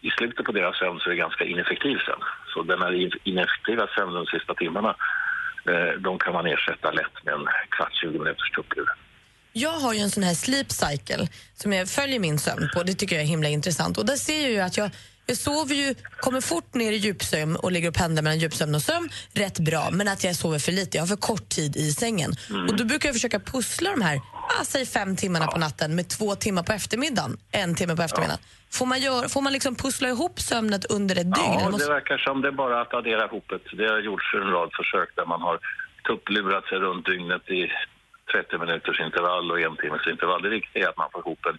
i slutet på deras sömn så är det ganska ineffektiv sömn. Så den här ineffektiva sömnen de sista timmarna, eh, de kan man ersätta lätt med en kvart, 20 minuters tupplur. Jag har ju en sån här sleep cycle som jag följer min sömn på. Det tycker jag är himla intressant. Och där ser jag ju att jag, jag sover ju, kommer fort ner i djupsömn och ligger och pendlar mellan djupsömn och sömn rätt bra, men att jag sover för lite. Jag har för kort tid i sängen. Och då brukar jag försöka pussla de här, ah, säg fem timmarna på natten med två timmar på eftermiddagen, en timme på eftermiddagen. Får man, gör, får man liksom pussla ihop sömnet under ett dygn? Ja, Eller det måste- verkar som det är bara att addera ihop det. Det har gjorts en rad försök där man har tupplurat sig runt dygnet i 30 minuters intervall och en timmes intervall. Det viktiga är att man får ihop en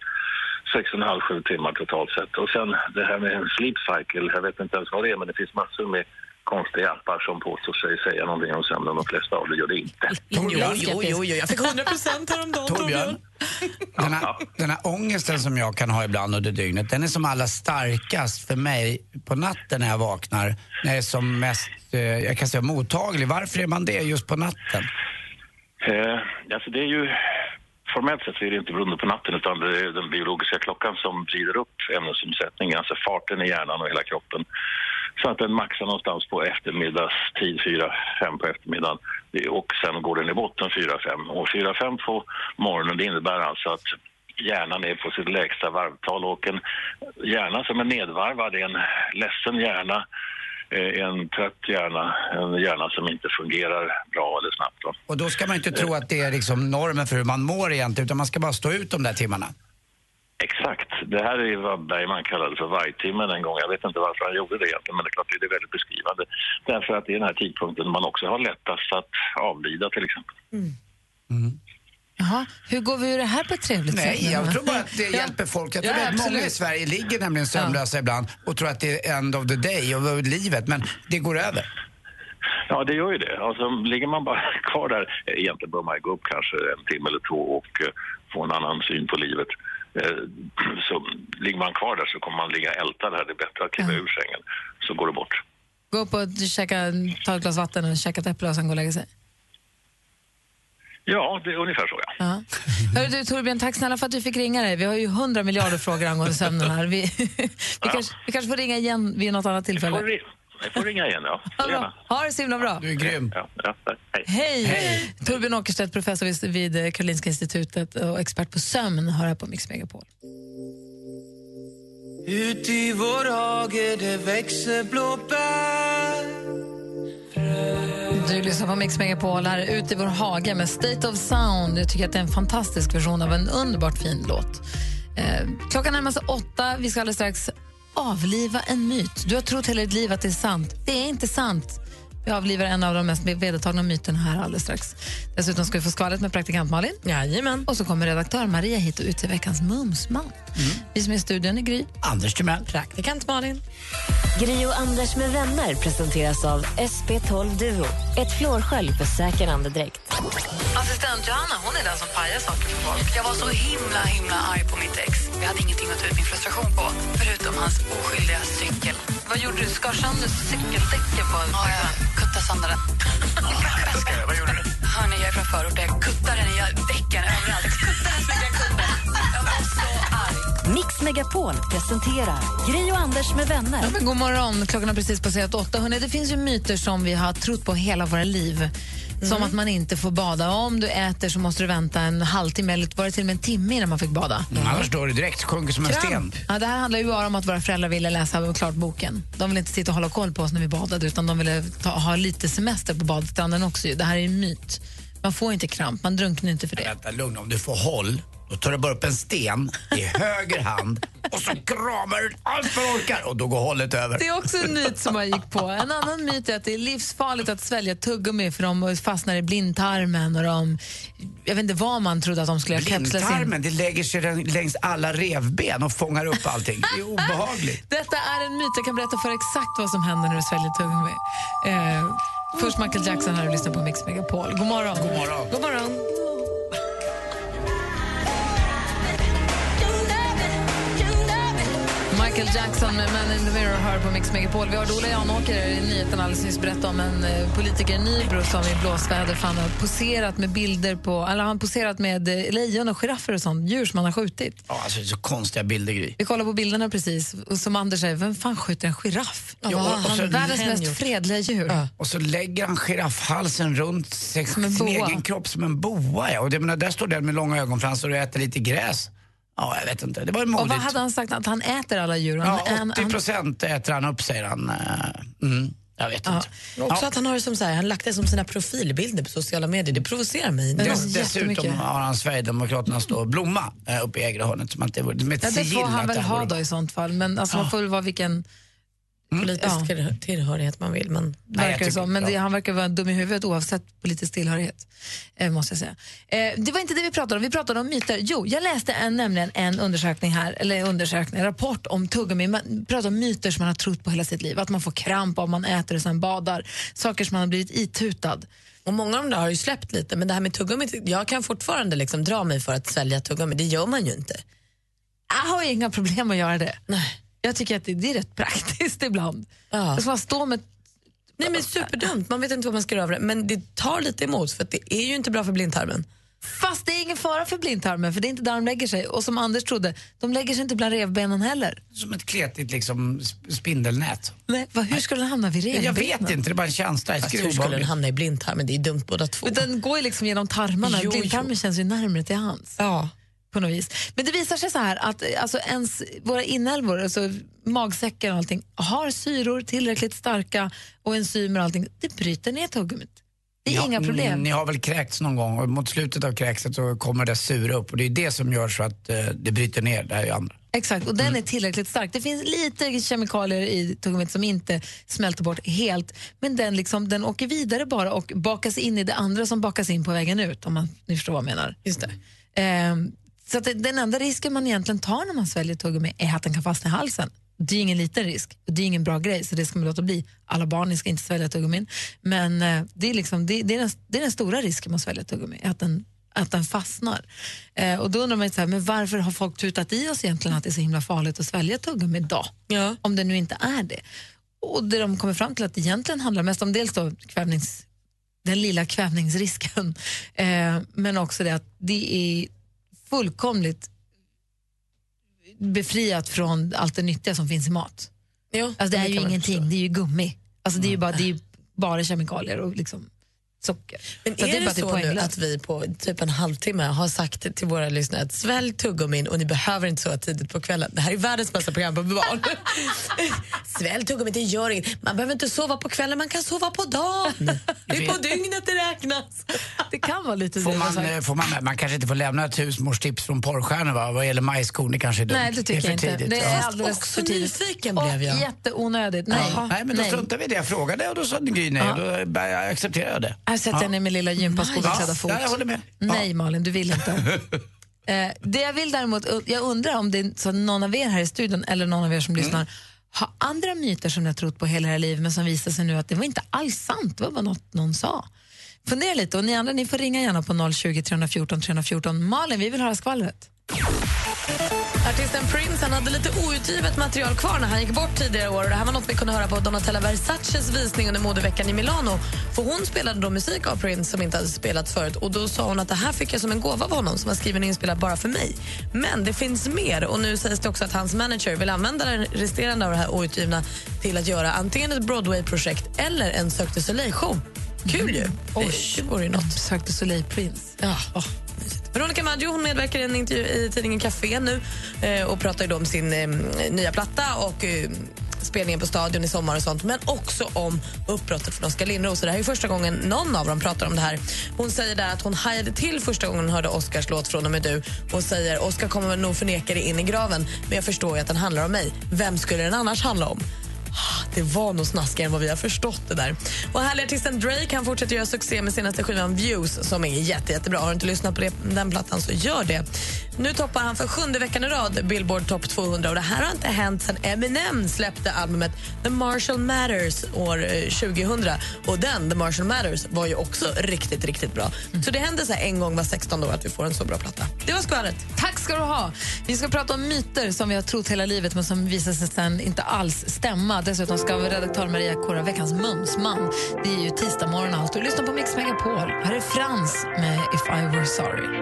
6,5-7 timmar totalt sett. Och sen det här med en sleep cycle, jag vet inte ens vad det är, men det finns massor med konstiga appar som påstår sig säga någonting om sömnen. De flesta av det gör det inte. Jo, jo, jo, jo, jag fick 100 procent häromdagen. Torbjörn, den här, den här ångesten som jag kan ha ibland under dygnet, den är som allra starkast för mig på natten när jag vaknar. När jag är som mest, eh, jag kan säga mottaglig. Varför är man det just på natten? Eh, alltså det är ju, formellt sett så är det inte beroende på natten utan det är den biologiska klockan som vrider upp ämnesomsättningen, alltså farten i hjärnan och hela kroppen. Så att den maxar någonstans på eftermiddagstid, 4-5 på eftermiddagen. Och sen går den i botten 4-5. Och 4-5 på morgonen det innebär alltså att hjärnan är på sitt lägsta varvtal och en hjärna som är nedvarvad är en ledsen hjärna, en trött hjärna, en hjärna som inte fungerar bra eller snabbt. va. Och då ska man inte tro att det är liksom normen för hur man mår egentligen, utan man ska bara stå ut de där timmarna. Exakt. Det här är vad Bergman kallade för vargtimmen en gång. Jag vet inte varför han gjorde det egentligen, men det är klart det är väldigt beskrivande. Därför att det är den här tidpunkten man också har lättast att avlida till exempel. Jaha, hur går vi ur det här på ett trevligt sätt? Jag tror bara att det Ja. hjälper folk. Jag tror Ja, väldigt många i Sverige ligger nämligen sömnlösa ibland och tror att det är end of the day och livet, men det går över. Ja, det gör ju det. Alltså, ligger man bara kvar där, eh, egentligen bör man gå upp kanske en timme eller två och eh, få en annan syn på livet. Eh, Så ligger man kvar där så kommer man ligga och älta det här. Det är bättre att kliva ur sängen, så går det bort. Gå upp och käka, ta ett glas vatten och käka ett äpple och sen gå och lägga sig. Ja, det är ungefär så ja. Ja. Hörru du Torbjörn, tack snälla för att du fick ringa dig. Vi har ju hundra miljarder frågor angående sömnen här. Vi, vi, kanske, vi kanske får ringa igen vid något annat tillfälle. Får Jag får ringa igen, ja. Ha, bra. ha det så himla bra. Du är grym. Ja, ja, hej. Hej! Torbjörn Åkerstedt, professor vid, vid Karolinska institutet och expert på sömn, hör här på Mix Megapol. Ut i vår hage det växer blåbär du lyssnar på Mix Megapol här ute i vår hage med State of Sound. Jag tycker att det är en fantastisk version av en underbart fin låt. Eh, klockan närmar sig åtta. Vi ska alldeles strax avliva en myt. Du har trott hela ditt liv att det är sant. Det är inte sant. Vi avlivar en av de mest vedertagna myterna här alldeles strax. Dessutom ska vi få skvallret med praktikant Malin. Jajamän. Och så kommer redaktör Maria hit och utser veckans Mumsman. Vi som är i studion är Gry. Anders Timell. Praktikant Malin. Gri och Anders med vänner presenteras av SP12 Duo. Ett flårskölj för säker andedräkt. Assistent Johanna hon är den som pajar saker för folk. Jag var så himla, himla arg på mitt ex. Vi hade ingenting att ta ut min frustration på, förutom hans oskyldiga cykel. Vad gjorde du? Skar sönder cykeldäcken på en Ja, jag kuttade sönder den. Vad gjorde du? Hörni, jag är från förort. Jag kuttade den i däcken överallt. Kuttade så mycket jag kunde. Jag var så arg. Mix Megapol presenterar Gri och Anders med vänner. Ja, men god morgon. Klockan har precis passerat åtta. Hörrni, det finns ju myter som vi har trott på hela våra liv. Som att man inte får bada. Om du äter så måste du vänta en halvtimme eller var det till och med en timme innan man fick bada. Mm, annars står det direkt, sjunker som en sten. Ja, det här handlar ju bara om att våra föräldrar ville läsa klart boken. De ville inte sitta och hålla koll på oss när vi badade utan de ville ta, ha lite semester på badstranden också. ju. Det här är en myt. Man får inte kramp, man drunknar inte för det. Vänta, lugn. Om du får håll Då tar du bara upp en sten i höger hand och så kramar du allt vad du orkar och då går hållet över. Det är också en myt som jag gick på. En annan myt är att det är livsfarligt att svälja tuggummi för de fastnar i blindtarmen och de... Jag vet inte vad man trodde att de skulle kapslas in. Blindtarmen, det lägger sig längs alla revben och fångar upp allting. Det är obehagligt. Detta är en myt. Jag kan berätta för exakt vad som händer när du sväljer tuggummi. Eh, först Michael Jackson här och lyssnar på Mix Megapol. God morgon. God morgon. God morgon. Michael Jackson med Man in the Mirror hör på Mix Megapol. Vi hörde Ola Janåker i nyheten alldeles nyss berätta om en eh, politiker i Nybro som i blåsväder fan har poserat med bilder på, eller han poserat med eh, lejon och giraffer och sånt, djur som han har skjutit. Ja, alltså, så konstiga bilder, Gry. Vi kollar på bilderna precis och som Anders säger, vem fan skjuter en giraff? Ja, och- och han så- är världens mest gjort. fredliga djur. Och så lägger han giraffhalsen runt sig, sin boa. egen kropp som en boa. Ja. Och det, menar, där står den med långa ögonfransar och äter lite gräs. Ja, jag vet inte. Det var Och modigt. vad hade han sagt? Att han äter alla djur? Han, Ja, han, 80 procent äter han upp, säger han. Eh, Mm, jag vet inte. Men Också att han har det som så här, han lagt det som sina profilbilder på sociala medier. Det provocerar mig. Dess, dessutom har han Sverigedemokraternas då blomma eh, uppe i äggrehörnet. Som att det, med ja, det får han väl det ha då i sånt fall. Men alltså, man får väl vara vilken... Politisk Ja. tillhör- tillhörighet man vill. Men... verkar som. Men det, han verkar vara dum i huvudet oavsett politisk tillhörighet. Eh, måste jag säga. Eh, det var inte det vi pratade om. Vi pratade om myter. Jo, jag läste en, nämligen en undersökning här, eller undersökning, en rapport om tuggummi. Man pratar om myter som man har trott på hela sitt liv. Att man får kramp om man äter och sen badar. Saker som man har blivit itutad. Och många av dem där har ju släppt lite, men det här med tuggummi, jag kan fortfarande liksom dra mig för att svälja tuggummi. Det gör man ju inte. Jag har inga problem att göra det. Nej. Jag tycker att det, det är rätt praktiskt ibland. Ja. Alltså man står med Nej men superdumt, man vet inte vad man ska göra av det. Men det tar lite emot för att det är ju inte bra för blindtarmen. Fast det är ingen fara för blindtarmen, för det är inte där de lägger sig. Och som Anders trodde, de lägger sig inte bland revbenen heller. Som ett kletigt liksom, sp- spindelnät. Nej, vad, hur skulle den hamna vid revbenen? Jag vet inte, det är bara en känsla. Det hur skulle den hamna i blindtarmen? Det är dumt båda två. Men den går ju liksom genom tarmarna. Jo, Blindtarmen jo. känns ju närmare till hands. Ja. På något vis. Men det visar sig så här att eh, alltså ens, våra inälvor, alltså magsäckar och allting, har syror tillräckligt starka och enzymer och allting. Det bryter ner tuggummit. Det är Ni inga problem. Ni, ni har väl kräkts någon gång och mot slutet av kräkset så kommer det sura upp och det är det som gör så att eh, det bryter ner det här andra. Exakt, och den är tillräckligt stark. Det finns lite kemikalier i tuggummit som inte smälter bort helt, men den, liksom, den åker vidare bara och bakas in i det andra som bakas in på vägen ut, om man, ni förstår vad jag menar. Just det. Ehm, så att den enda risken man egentligen tar när man sväljer tuggummi är att den kan fastna i halsen. Det är ingen liten risk, och det är ingen bra grej, så det ska man låta bli. Alla barn ska inte svälja tuggummin, men eh, det, är liksom, det, det, är den, det är den stora risken med att svälja tuggummi, att den, att den fastnar. Eh, och då undrar man så här, men varför har folk tutat i oss egentligen att det är så himla farligt att svälja tuggummi då? Ja. Om det nu inte är det. Och det de kommer fram till att det egentligen handlar mest om dels då kvävnings, den lilla kvävningsrisken, eh, men också det att det är fullkomligt befriat från allt det nyttiga som finns i mat. Jo, Alltså det är det ju kan man ingenting, det är ju gummi. Alltså det är ju bara, det är ju bara kemikalier och liksom socker. Men Så är det bara- så nu att vi på typ en halvtimme har sagt till våra lyssnare att svälj tuggummin och ni behöver inte så tidigt på kvällen. Det här är världens bästa program på barn. svälj tuggummin, det gör inget. Man behöver inte sova på kvällen, man kan sova på dagen. Det är på dygnet det räknas. Det kan vara lite Får det. man, eh, får man, man kanske inte får lämna ett husmorstips från porrstjärnor va? vad gäller majskorn. Det kanske är dumt. Nej, det tycker är jag för inte. tidigt. Det är alldeles Också för tidigt. nyfiken blev jag. Jätteonödigt. Nej. Ja. Nej, men då Nej. struntar vi i det. Jag frågade och då sa Gry nej. Då bär jag accepterar jag. Här sätter jag ner min lilla gympasko Ja, beklädda fot. ja, jag håller med. Nej Malin, du vill inte. eh, det jag vill däremot, jag undrar om det är så någon av er här i studion eller någon av er som Mm. lyssnar har andra myter som ni har trott på hela era liv men som visar sig nu att det var inte alls sant, det var bara något någon sa. Fundera lite och ni andra ni får ringa gärna på 020 314 314. Malin, vi vill höra skvallret. Artisten Prince han hade lite outgivet material kvar när han gick bort tidigare år. Och det här var något vi kunde höra på Donatella Versaces visning under modeveckan i Milano. För Hon spelade då musik av Prince som inte hade spelats förut. Och Då sa hon att det här fick jag som en gåva av honom som var skriven och inspelad bara för mig. Men det finns mer. Och Nu sägs det också att hans manager vill använda den resterande av det här outgivna till att göra antingen ett Broadway-projekt eller en Cirque du Soleil-show. Kul ju! Oj, Det vore ju något. Du Soleil Prince. Ja. Veronica Maggio hon medverkar i en intervju i tidningen Café nu eh, och pratar om sin eh, nya platta och eh, spelningen på Stadion i sommar och sånt, men också om uppbrottet från Oskar Lindros. Det här är första gången någon av dem pratar om det här. Hon säger där att hon hajade till första gången hon hörde Oscars låt Från och med du. Hon säger Oscar kommer nog förneka det in i graven, men jag förstår ju att den handlar om mig. Vem skulle den annars handla om? Det var nog snaskigare än vad vi har förstått det där. Och härliga artisten Drake han fortsätter göra succé med senaste skivan Views som är jätte, jättebra. Har du inte lyssnat på det, den plattan så gör det. Nu toppar han för sjunde veckan i rad Billboard Top 200 och det här har inte hänt sen Eminem släppte albumet The Marshall Matters år eh, 2000. Och den, The Marshall Matters, var ju också riktigt, riktigt bra. Så det händer så en gång var 16 år att vi får en så bra platta. Det var skvallret. Tack ska du ha. Vi ska prata om myter som vi har trott hela livet men som visar sig sen inte alls stämma. Dessutom ska redaktör Maria kora veckans mumsman. Det är ju tisdag morgon och allt. Du lyssnar på Mix Megapol. Här är Frans med If I Were Sorry.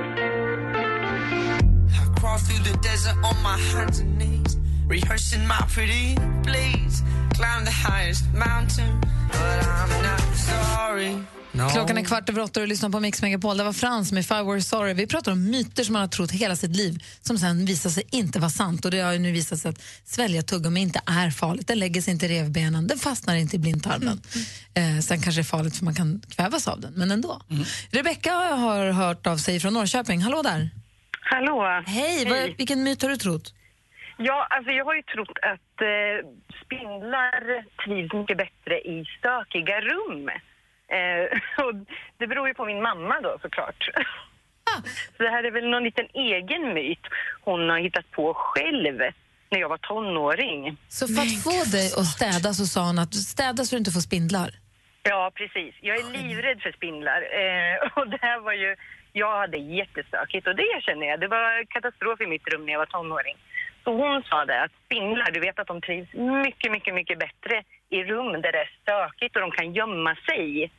I crawl through the desert on my hands and knees, rehearsing my pretty please. Climb the highest mountain, but I'm not sorry. No. Klockan är kvart över åtta och du lyssnar på Mix Megapol. Det var Frans med I Were Sorry. Vi pratar om myter som man har trott hela sitt liv som sen visar sig inte vara sant. Och Det har ju nu visat sig att svälja tuggummi inte är farligt. Den lägger sig inte i revbenen, den fastnar inte i blindtarmen. Eh, sen kanske det är farligt för man kan kvävas av den, men ändå. Rebecka har hört av sig från Norrköping. Hallå där! Hallå! Hej! Vad, vilken myt har du trott? Ja, alltså jag har ju trott att eh, spindlar trivs mycket bättre i stökiga rum. Eh, och det beror ju på min mamma då såklart. Så det här är väl någon liten egen myt hon har hittat på själv när jag var tonåring. Så för att få dig att städa så sa hon att städa så du inte får spindlar. Ja, precis. Jag är livrädd för spindlar. Eh, och det här var ju... Jag hade jättestökigt och det erkänner jag. Det var katastrof i mitt rum när jag var tonåring. Så hon sa det att spindlar, du vet att de trivs mycket, mycket, mycket bättre i rum där det är stökigt och de kan gömma sig.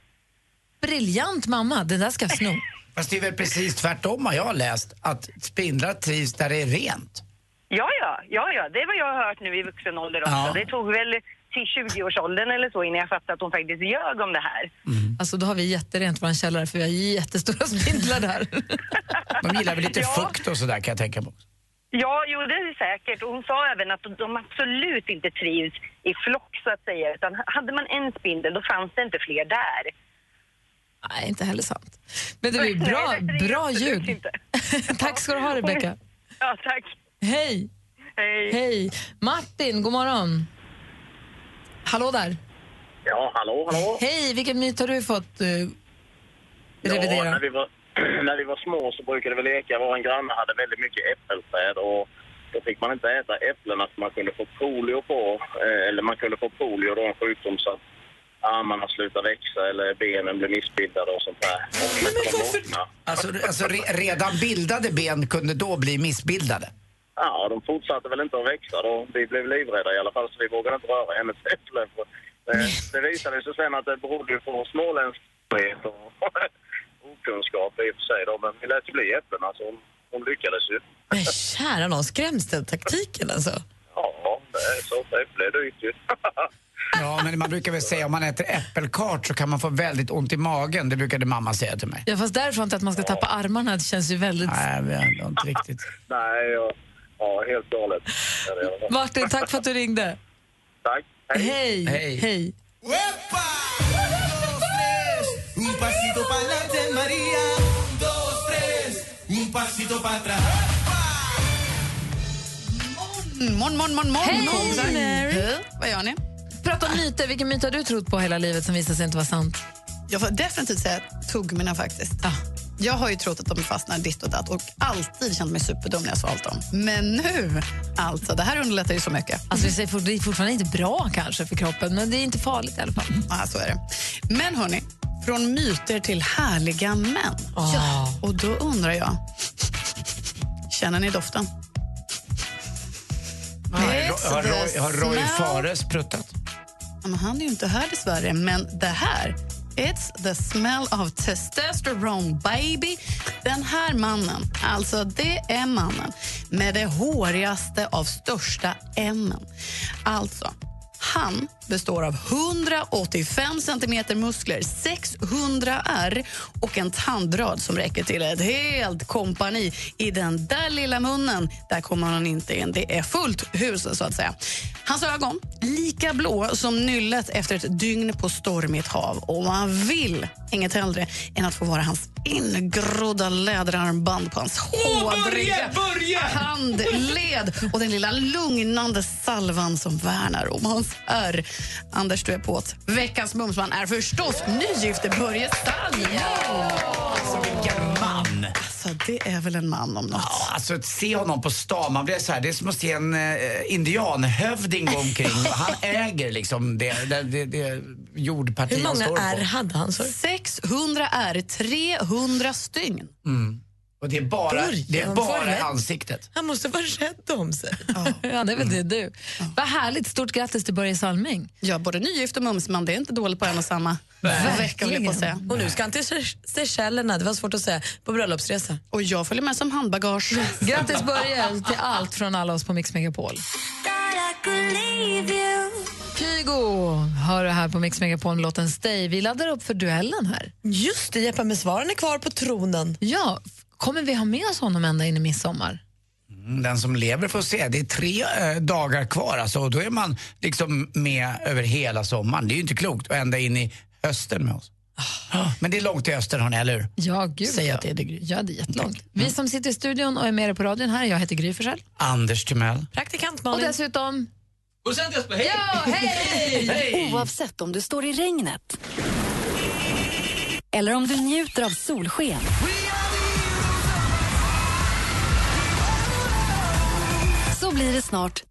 Briljant mamma, det där ska jag sno. Fast det är väl precis tvärtom har jag läst. Att spindlar trivs där det är rent. Ja, ja, ja, ja. Det är vad jag har hört nu i vuxen ålder också. Ja. Det tog väl till 20-årsåldern eller så innan jag fattade att de faktiskt ljög om det här. Alltså då har vi jätterent vår källare för vi har jättestora spindlar där. De gillar väl lite Ja. fukt och sådär kan jag tänka mig. Ja, jo det är säkert. Och hon sa även att de absolut inte trivs i flock så att säga. Utan hade man en spindel då fanns det inte fler där. Nej, inte heller sant. Men det är bra, Nej, bra ljud. Tack ska du ha, Rebecka. Ja, tack. Hej. Hej. Hej. Martin, god morgon. Hallå där. Ja, hallå, hallå. Hej, vilken myt har du fått uh, Ja, revidera? när, vi var, när vi var små så brukade vi leka. Vår granne hade väldigt mycket äppelträd och då fick man inte äta äpplen för man kunde få polio på, eh, eller man kunde få polio då en sjukdom så att armarna slutar växa eller benen blir missbildade och sånt där. Och när de vaknar- Alltså, alltså re, redan bildade ben kunde då bli missbildade. Ja, de fortsatte väl inte att växa då. Vi blev livrädda i alla fall så vi vågade inte röra hennes äpplen. För, eh, Det visade sig sen att det berodde på småländskhet och okunskap i och för sig då. Men vi lät bli äpplena så hon, hon lyckades ju. Men kära någon, skrämseltaktiken alltså. Ja, det är så. Äpple är dyrt ju. Ja, men man brukar väl säga om man äter äppelkart så kan man få väldigt ont i magen. Det brukade mamma säga till mig. Ja, fast därifrån till att man ska tappa armarna det känns ju väldigt... Nej, det är inte riktigt. Nej, ja, ja helt galet. Martin, tack för att du ringde. Tack. Hej. Hej. Hej. Morgon, morgon, morgon, morgon. Hej, kompisar. Mary. Hej. Vad gör ni? Prata om myter. Vilken myt har du trott på hela livet som visar sig inte vara sant? Jag får definitivt säga tuggummirna faktiskt. Jag har ju trott att de fastnar ditt och datt och alltid känt mig superdum när jag svalt dem. Men nu, alltså, det här underlättar ju så mycket. Alltså, det är fortfarande inte bra kanske för kroppen, men det är inte farligt i alla fall. Ja, så är det. Men hörni, från myter till härliga män. Ja. Och då undrar jag, känner ni doften? Har, har, Roy, har Roy. Fares pruttat? Men han är ju inte här dessvärre, men det här It's the smell of testosterone, baby. Den här mannen, alltså det är mannen med det hårigaste av största M. Alltså, han består av 185 centimeter muskler, 600 R och en tandrad som räcker till ett helt kompani. I den där lilla munnen, där kommer han inte in. Det är fullt hus, så att säga. Hans ögon, lika blå som nyllet efter ett dygn på stormigt hav. Och man vill inget hellre än att få vara hans ingrodda läderarmband på hans hårdriga handled och den lilla lugnande salvan som värnar om hans ärr. Anders, du är på ett. Veckans mumsman är förstås nygifte Börje Salming. Alltså vilken man! Alltså, det är väl en man om något. Ja, alltså att se honom på stan, man blir så här, det är som att se en eh, indianhövding gå omkring. Han äger liksom det, det, det, det jordparti han står på. hade han? 600 R, 300 stygn. Mm. Och det är bara, det är bara ansiktet. Han måste vara rädd om sig. Ja, det är väl det du. Vad härligt. Stort grattis till Börje Salming. Ja, både nygift och mumsman, det är inte dåligt på en och samma vecka. Och nu ska han till Se- Seychellerna, det var svårt att säga, på bröllopsresa. Och jag följer med som handbagage. Grattis Börje till allt från alla oss på Mix Megapol. Kygo hör du här på Mix Megapol låten Stay. Vi laddar upp för duellen här. Just det, Jeppe med svaren är kvar på tronen. Ja, kommer vi ha med oss honom ända in i midsommar? Mm, Den som lever får se. Det är tre eh, dagar kvar alltså, och då är man liksom med över hela sommaren. Det är ju inte klokt och ända in i hösten med oss. Ah. Men det är långt till öster, hörni, eller hur? Ja, gud. Säg ja. att det är det, Gry. Ja, det är jättelångt. Vi som sitter i studion och är med er på radion här, jag heter Gry Forssell. Anders Timell. Praktikant Och dessutom... Hej! Ja, hej! Oavsett om du står i regnet eller om du njuter av solsken. Så blir det snart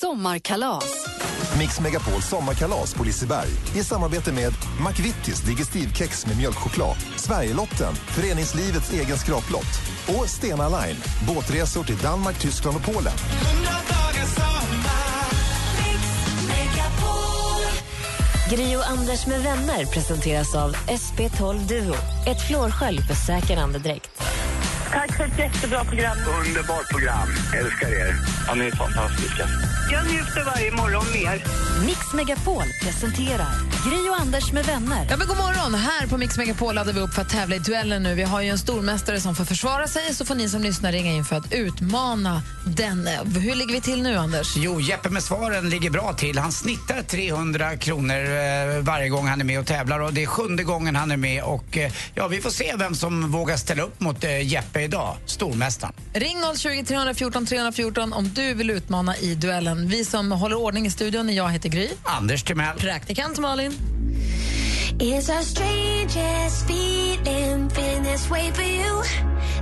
sommarkalas. Mix Megapol sommarkalas på Liseberg i samarbete med McVittys Digestivkex med mjölkchoklad, Sverigelotten, föreningslivets egen skraplott och Stena Line, båtresor till Danmark, Tyskland och Polen. Gri och Anders med vänner presenteras av SP12 Duo. Ett flårskölj för säker andedräkt. Tack för ett jättebra program. Underbart program. Älskar er. Ja, ni är fantastiska. Jag njuter varje morgon mer. Mix Megapol presenterar Gri och Anders med vänner. Ja, men god morgon! Här på Mix Megapol laddar vi upp för att tävla i duellen nu. Vi har ju en stormästare som får försvara sig, så får ni som lyssnar ringa in för att utmana denne. Hur ligger vi till nu, Anders? Jo, Jeppe med svaren ligger bra till. Han snittar 300 kronor eh, varje gång han är med och tävlar och det är sjunde gången han är med och eh, ja, vi får se vem som vågar ställa upp mot eh, Jeppe idag, stormästaren. Ring 020 314 314 om du vill utmana i duellen. Vi som håller ordning i studion, jag heter Gry. Anders Timell. Praktikant Malin. It's our strangest feeling, feeling this way for you.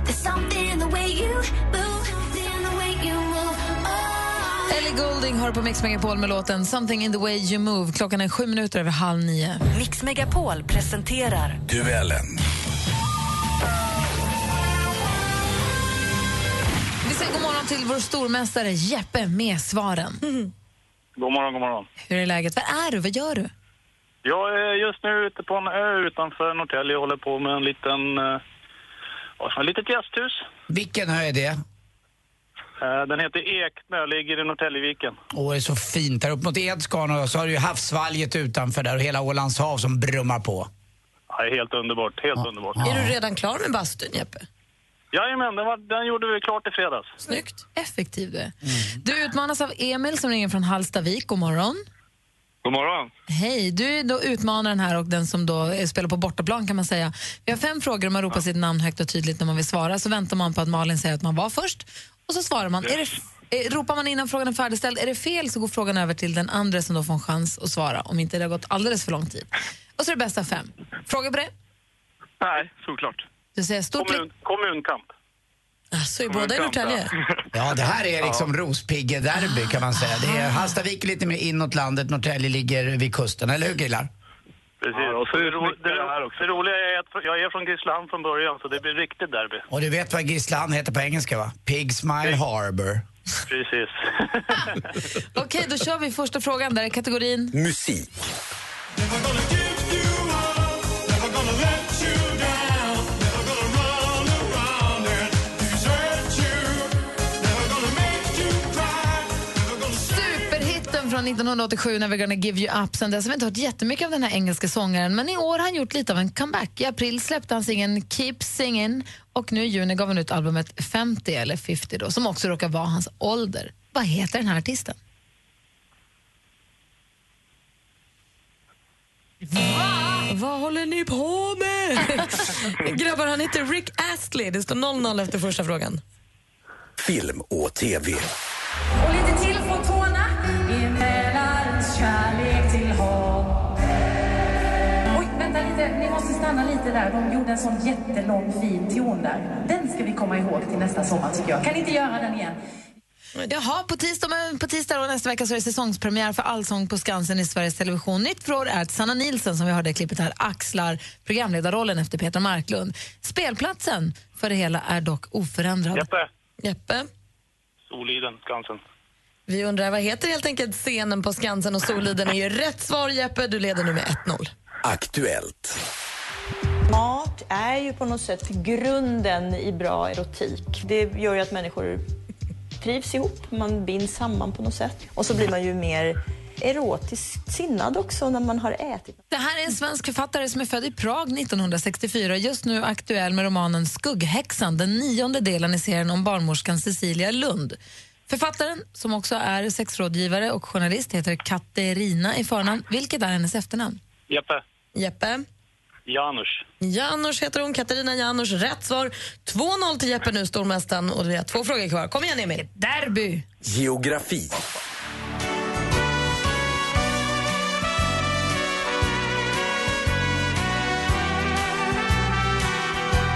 There's something in the way you move, in the way you move. Oh. Ellie Goulding har på Mix Megapol med låten Something in the way you move. Klockan är sju minuter över halv nio. Mix Megapol presenterar Duellen. Säger god morgon till vår stormästare Jeppe med svaren. God morgon, god morgon. Hur är läget? Var är du? Vad gör du? Jag är just nu ute på en ö utanför Norrtälje och håller på med en liten, eh, är ett litet gästhus. Vilken ö är det? Eh, Den heter Eknö, ligger i Norrtäljeviken. Åh, det är så fint. Där upp mot Edsgarn och så har du ju havsvalget utanför där och hela Ålands hav som brummar på. Ja, det är helt underbart, helt underbart. Är du redan klar med bastun, Jeppe? Jajamän, den, var, den gjorde vi klart i fredags. Snyggt. Effektiv du är. Du utmanas av Emil som ringer från Hallstavik. God morgon. God morgon. Hej, du är då utmanaren här och den som då eh, spelar på bortaplan kan man säga. Vi har fem frågor och man ropar sitt namn högt och tydligt när man vill svara. Så väntar man på att Malin säger att man var först och så svarar man. Är det, eh, ropar man innan frågan är färdigställd, är det fel så går frågan över till den andra som då får en chans att svara om inte det har gått alldeles för lång tid. Och så är det bästa fem. Fråga på det? Nej, såklart. Du säger stort Kommun, kommunkamp. Alltså, är båda i Norrtälje? Ja, det här är liksom Rospigge-derby kan man säga. Det är Hallstavik är lite mer inåt landet, Norrtälje ligger vid kusten, eller hur killar? Precis. det, ro, det, ro, det roliga är att jag är från Grisslehamn från början, så det blir riktigt derby. Och du vet vad Grisslehamn heter på engelska va? Pig Smile Harbor. Precis. Okej, då kör vi första frågan. Där är kategorin... Musik. Från från 1987 när We're gonna give you up. Sen dess har vi inte hört jättemycket av den här engelska sångaren men i år har han gjort lite av en comeback. I april släppte han singeln Keep Singing och nu i juni gav han ut albumet 50 eller 50 då, som också råkar vara hans ålder. Vad heter den här artisten? Vad håller ni på med? Grabbar, han heter Rick Astley. Det står 0-0 efter första frågan. Film och TV. Stanna lite där. De gjorde en sån jättelång fin ton där. Den ska vi komma ihåg till nästa sommar tycker jag. Kan inte göra den igen? Jaha, på tisdag, på tisdag och nästa vecka så är det säsongspremiär för Allsång på Skansen i Sveriges Television. Nytt för år är att Sanna Nilsson, som vi hörde i klippet här, axlar programledarrollen efter Peter Marklund. Spelplatsen för det hela är dock oförändrad. Jeppe. Jeppe? Soliden, Skansen. Vi undrar vad heter helt enkelt scenen på Skansen och Soliden är ju rätt svar Jeppe. Du leder nu med 1-0. Aktuellt. Mat är ju på något sätt grunden i bra erotik. Det gör ju att människor trivs ihop, man binds samman på något sätt. Och så blir man ju mer erotiskt sinnad också när man har ätit. Det här är en svensk författare som är född i Prag 1964 just nu aktuell med romanen Skugghäxan, den nionde delen i serien om barnmorskan Cecilia Lund. Författaren, som också är sexrådgivare och journalist, heter Katerina i förnamn. Vilket är hennes efternamn? Jeppe. Jeppe? Janus. Janusz heter hon, Katarina Janusz. Rätt svar. 2-0 till Jeppe nu, stormästaren. Och vi har två frågor kvar. Kom igen, Emil. Derby. Geografi.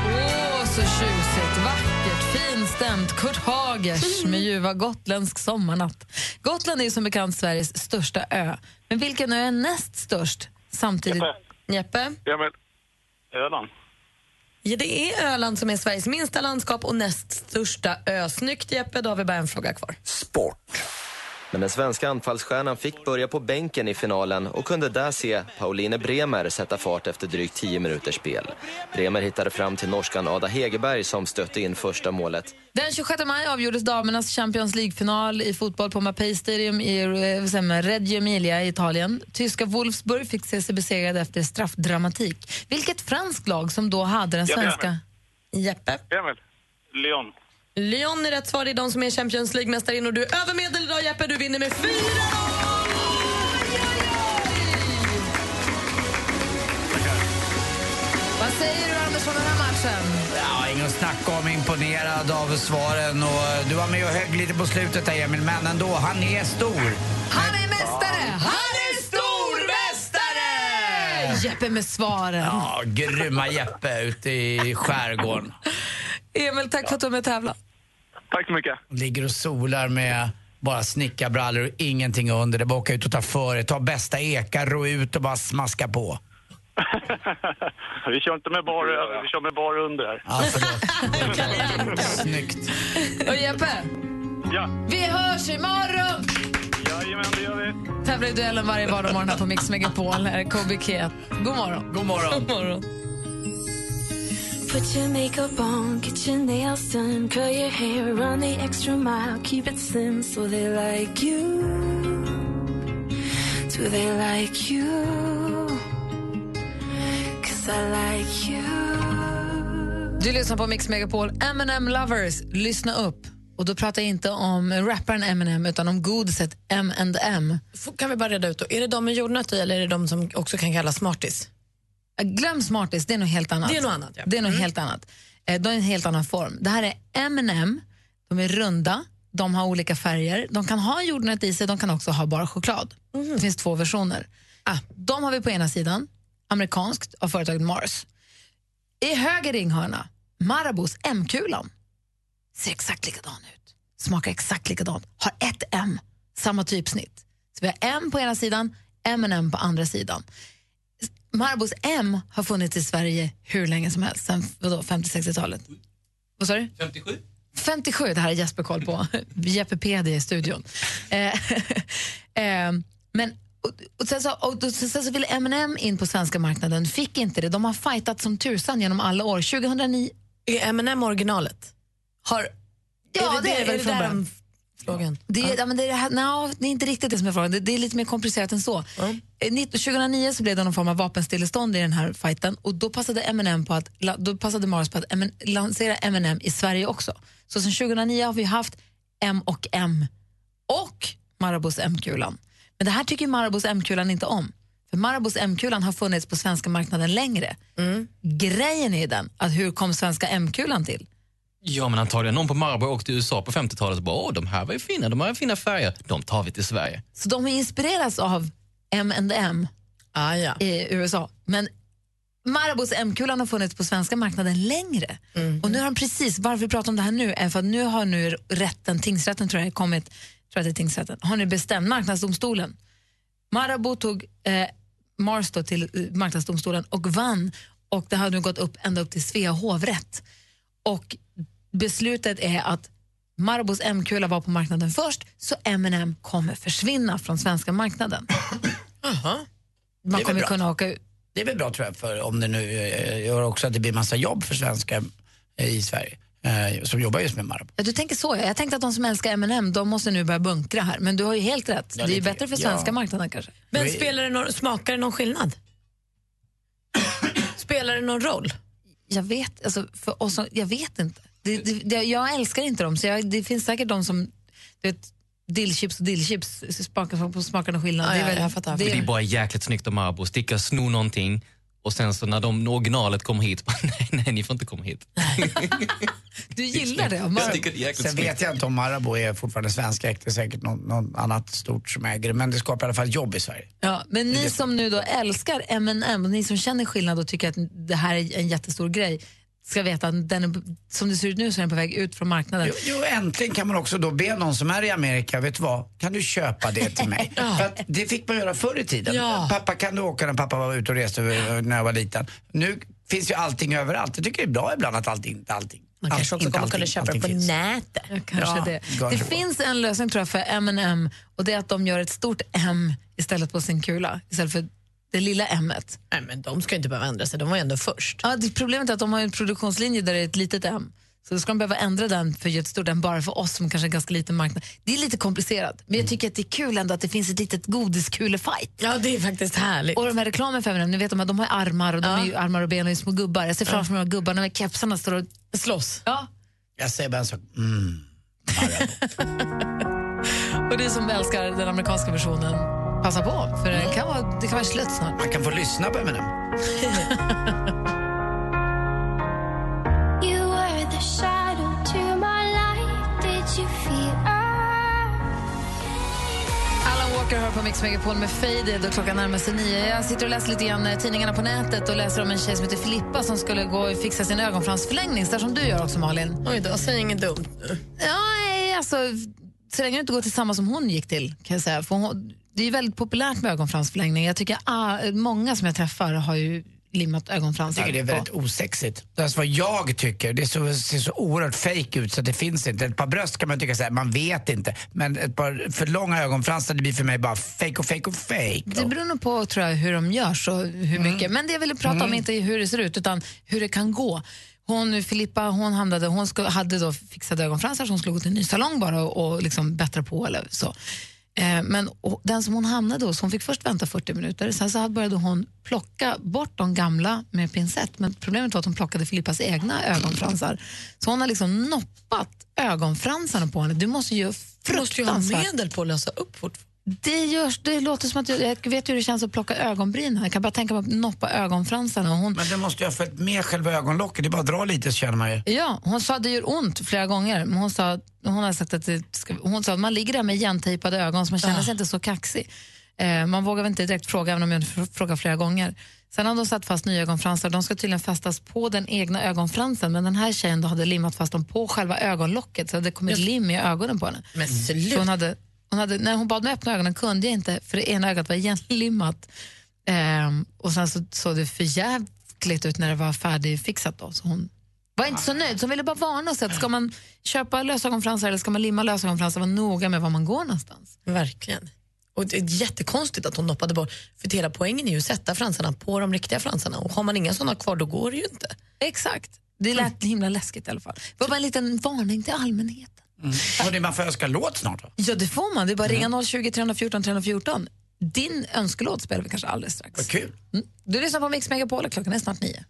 Åh, så tjusigt, vackert, finstämt. Kurt Hagers med ljuva gotländsk sommarnatt. Gotland är som bekant Sveriges största ö. Men vilken ö är näst störst samtidigt? Jeppe? Emil. Öland. Ja, det är Öland som är Sveriges minsta landskap och näst största ö. Snyggt, Jeppe. Då har vi bara en fråga kvar. Men den svenska anfallsstjärnan fick börja på bänken i finalen och kunde där se Pauline Bremer sätta fart efter drygt 10 minuters spel. Bremer hittade fram till norskan Ada Hegerberg som stötte in första målet. Den 26 maj avgjordes damernas Champions League-final i fotboll på Mapei Stadium i eh, Reggio Emilia i Italien. Tyska Wolfsburg fick se sig besegrade efter straffdramatik. Vilket franskt lag som då hade den svenska... Jeppe? Emil. Lyon. Lyon är rätt svar. Det är de som är Champions League-mästare och du är över medel idag, Jeppe. Du vinner med 4 Vad säger du, Anders, om den här matchen? Ja, inget att snacka om. Imponerad av svaren. Och du var med och högg lite på slutet där, Emil. Men ändå, han är stor. Han är mästare! Han är stormästare! Jeppe med svaren. Ja, grymma Jeppe ute i skärgården. Emil, tack för att du var med och tävlade. Tack så mycket. Ligger och solar med bara snickarbrallor och ingenting under. Det är bara åka ut och ta för det. Ta bästa ekar, ro ut och bara smaska på. Vi kör inte med bar över, vi kör med bar under här. Ja, förlåt. Snyggt. Och Jeppe, Ja, vi hörs imorgon! jajamän det gör vi. Tävlar i duellen varje vardagsmorgon här på Mix Megapol. Här är Keat. God morgon. God morgon. God morgon. Put your makeup on, get your nails done, curl your hair, run the extra mile, keep it slim so they like you. Do they like you? Cause I like you. Du lyssnar på Mix Megapol. M&M Lovers, lyssna upp. Och då pratar jag inte om rapparen Eminem utan om godiset M&M. Kan vi bara reda ut då? Är det de med jordnötter i eller är det de som också kan kallas smartis? Glöm Smarties, det är något helt annat. Det är något annat, ja. Det är något Mm. helt annat. Eh, De är en helt annan form. Det här är M&M. De är runda, de har olika färger. De kan ha jordnöt i sig, de kan också ha bara choklad. Mhm. Det finns två versioner. Ah, de har vi på ena sidan, amerikanskt, av företaget Mars. I höger ringhörna, Marabous M-kulan. Ser exakt likadan ut, smakar exakt likadant, har ett M, samma typsnitt. Så vi har M på ena sidan, M&M på andra sidan. Marabous M har funnits i Sverige hur länge som helst, sen vadå, 50-60-talet. Vad sa du? 57. 57, det här är Jesper koll på. Jeppe PD i studion. Eh, eh, men, och, och sen, så, och, då- sen så ville M&M in på svenska marknaden, fick inte det. De har fightat som tusan genom alla år. 2009... Är M&M originalet? Har, Ja, är det, det är det, väl är det där de Frågan. Det, är- ja. men det, är det, här, no, det är inte riktigt det som är frågan. Det, det är lite mer komplicerat än så. Eh, 19 2009 så blev det någon form av vapenstillestånd i den här fighten och då passade M&M på att, då passade Mars på att M- lansera M&M i Sverige också. Så sedan 2009 har vi haft M och M och Marabous M-kulan. Men det här tycker Marabous M-kulan inte om. För Marabous M-kulan har funnits på svenska marknaden längre. Grejen är den att hur kom svenska M-kulan till? Ja, men antagligen någon på Marabou åkte till USA på 50-talet och bara åh, de här var ju fina, de har ju fina färger, de tar vi till Sverige. Så de har inspirerats av M&M ah, ja. i USA. Men Marabous M-kulan har funnits på svenska marknaden längre. Och nu har de precis, varför vi pratar om det här nu är för att nu har nu rätten, tingsrätten tror jag, kommit, tror jag det är tingsrätten, har nu bestämt, marknadsdomstolen. Marabou tog eh, Mars då till eh, marknadsdomstolen och vann och det har nu gått upp ända upp till Svea hovrätt. Och beslutet är att Marabous M-kula var på marknaden först så M&M kommer försvinna från svenska marknaden. Det Man kommer bra. kunna åka ut. Det är väl bra tror jag, för om det nu eh, gör också att det blir massa jobb för svenskar eh, i Sverige eh, som jobbar just med Marabou. Ja, du tänker så. ja. Jag tänkte att de som älskar M&M de måste nu börja bunkra här. Men du har ju helt rätt. Ja, det är ju bättre för ja. svenska marknaden kanske. Men spelar det någon, smakar det någon skillnad? spelar det någon roll? Jag vet, alltså, för oss, jag vet inte. Det, det, det, jag älskar inte dem, så jag, det finns säkert de som... Du vet, dillchips och dillchips smakar, smakar någon skillnad. Ja, det är ja, väl, jag fattar. Det är bara jäkligt snyggt av Marabou, sticka och sno någonting och sen så när de originalet kommer hit, bara, nej, nej, ni får inte komma hit. Du gillar det? Det jäkligt Sen snyggt. vet jag inte om Marabou är fortfarande svenskägt. Det är säkert någon, någon annat stort som äger det. Men det skapar i alla fall jobb i Sverige. Ja, men ni som nu då älskar M&M och ni som känner skillnad och tycker att det här är en jättestor grej ska veta att den är, som det ser ut nu så är den på väg ut från marknaden. Jo, jo, äntligen kan man också då be någon som är i Amerika, vet du vad, kan du köpa det till mig? För att det fick man göra förr i tiden. Ja. Pappa, kan du åka när pappa var ute och reste när jag var liten? Nu finns ju allting överallt. Jag tycker det är bra ibland att allting, inte allting. Man kanske också kommer kunna köpa det på finns. nätet. Ja, kanske Ja, det. Det finns en lösning tror jag för M&M och det är att de gör ett stort M istället på sin kula istället för det lilla M. -et. Nej, men de ska inte behöva ändra sig, de var ju ändå först. Ja, det problemet är att de har en produktionslinje där det är ett litet M. Så då ska de behöva ändra den för ett stort M bara för oss som kanske är en ganska liten marknad. Det är lite komplicerat, men jag tycker att det är kul ändå att det finns ett litet godiskulefight. Ja, det är faktiskt härligt. Och de här reklamen för M&M, ni vet de, här, de har armar och de är ju armar och ben och är små gubbar. Jag ser framför mig de här gubbarna med kepsarna står och slåss. Ja. Jag säger bara en sak. Mm. Och ni som älskar den amerikanska versionen, passa på för det kan vara, det kan vara slut snart. Man kan få lyssna på feel Alan Walker hör på Mix Megapol med Faded och klockan närmar sig nio. Jag sitter och läser lite grann eh, tidningarna på nätet och läser om en tjej som heter Filippa som skulle gå och fixa sin ögonfransförlängning, där som du gör också Malin. Oj då, säg inget dumt. Ja, nej, alltså, så länge du inte går till samma som hon gick till kan jag säga. För hon, det är väldigt populärt med ögonfransförlängning. Jag tycker ah, många som jag träffar har ju limmat Jag ögonfransar. tycker det är väldigt på. osexigt. Det är alltså vad jag tycker. Det så, ser så oerhört fake ut så det finns inte. Ett par bröst kan man tycka så här, man vet inte. Men ett par för långa ögonfransar det blir för mig bara fake och fake och fake. Det beror nog på tror jag, hur de görs och hur mycket. Men det jag ville prata om Mm. är inte hur det ser ut utan hur det kan gå. Hon, Filippa hon, hamnade, hon hade då fixade ögonfransar så hon skulle gå till en ny salong bara och, och liksom bättra på. Eller så. Eh, men den som hon hamnade hos, hon fick först vänta 40 minuter, sen så började hon plocka bort de gamla med pincett. Men problemet var att hon plockade Filippas egna ögonfransar. Så hon har liksom noppat ögonfransarna på henne. Du måste ju Du måste ju ha medel på att lösa upp fort. Det, görs, det låter som att jag, jag vet hur det känns att plocka ögonbrynen. Jag kan bara tänka mig att noppa ögonfransarna. Och Hon, Men det måste ju ha följt med själva ögonlocket. Det är bara att dra lite så känner man ju. ja, hon sa att det gör ont flera gånger. Men hon sa, hon har sagt att det ska, hon sa att man ligger där med igentejpade ögon så man känner sig inte så kaxig. Eh, man vågar väl inte direkt fråga, även om jag fr- frågar flera gånger. Sen har de satt fast nya ögonfransar. De ska tydligen fästas på den egna ögonfransen. Men den här tjejen då hade limmat fast dem på själva ögonlocket så det kom ett lim i ögonen på henne. Men hon hade, hon hade, när hon bad mig öppna ögonen kunde jag inte för det ena ögat var igenlimmat. Ehm, och sen så såg det för jävligt ut när det var färdigfixat. Då, så hon var inte så nöjd, så hon ville bara varna oss att ska man köpa lösögonfransar eller ska man limma lösögonfransar, var noga med var man går någonstans. Verkligen. Och det är jättekonstigt att hon noppade bort. För hela poängen är ju att sätta fransarna på de riktiga fransarna. Och har man inga såna kvar då går det ju inte. Exakt. Det lät himla läskigt i alla fall. Det var bara en liten varning till allmänheten. Hörni, man får önska låt snart va? Ja, det får man. Det är bara att ringa 020 314 314. Din önskelåt spelar vi kanske alldeles strax. Vad kul. Mm. Du lyssnar på Mix Megapol och klockan är snart nio.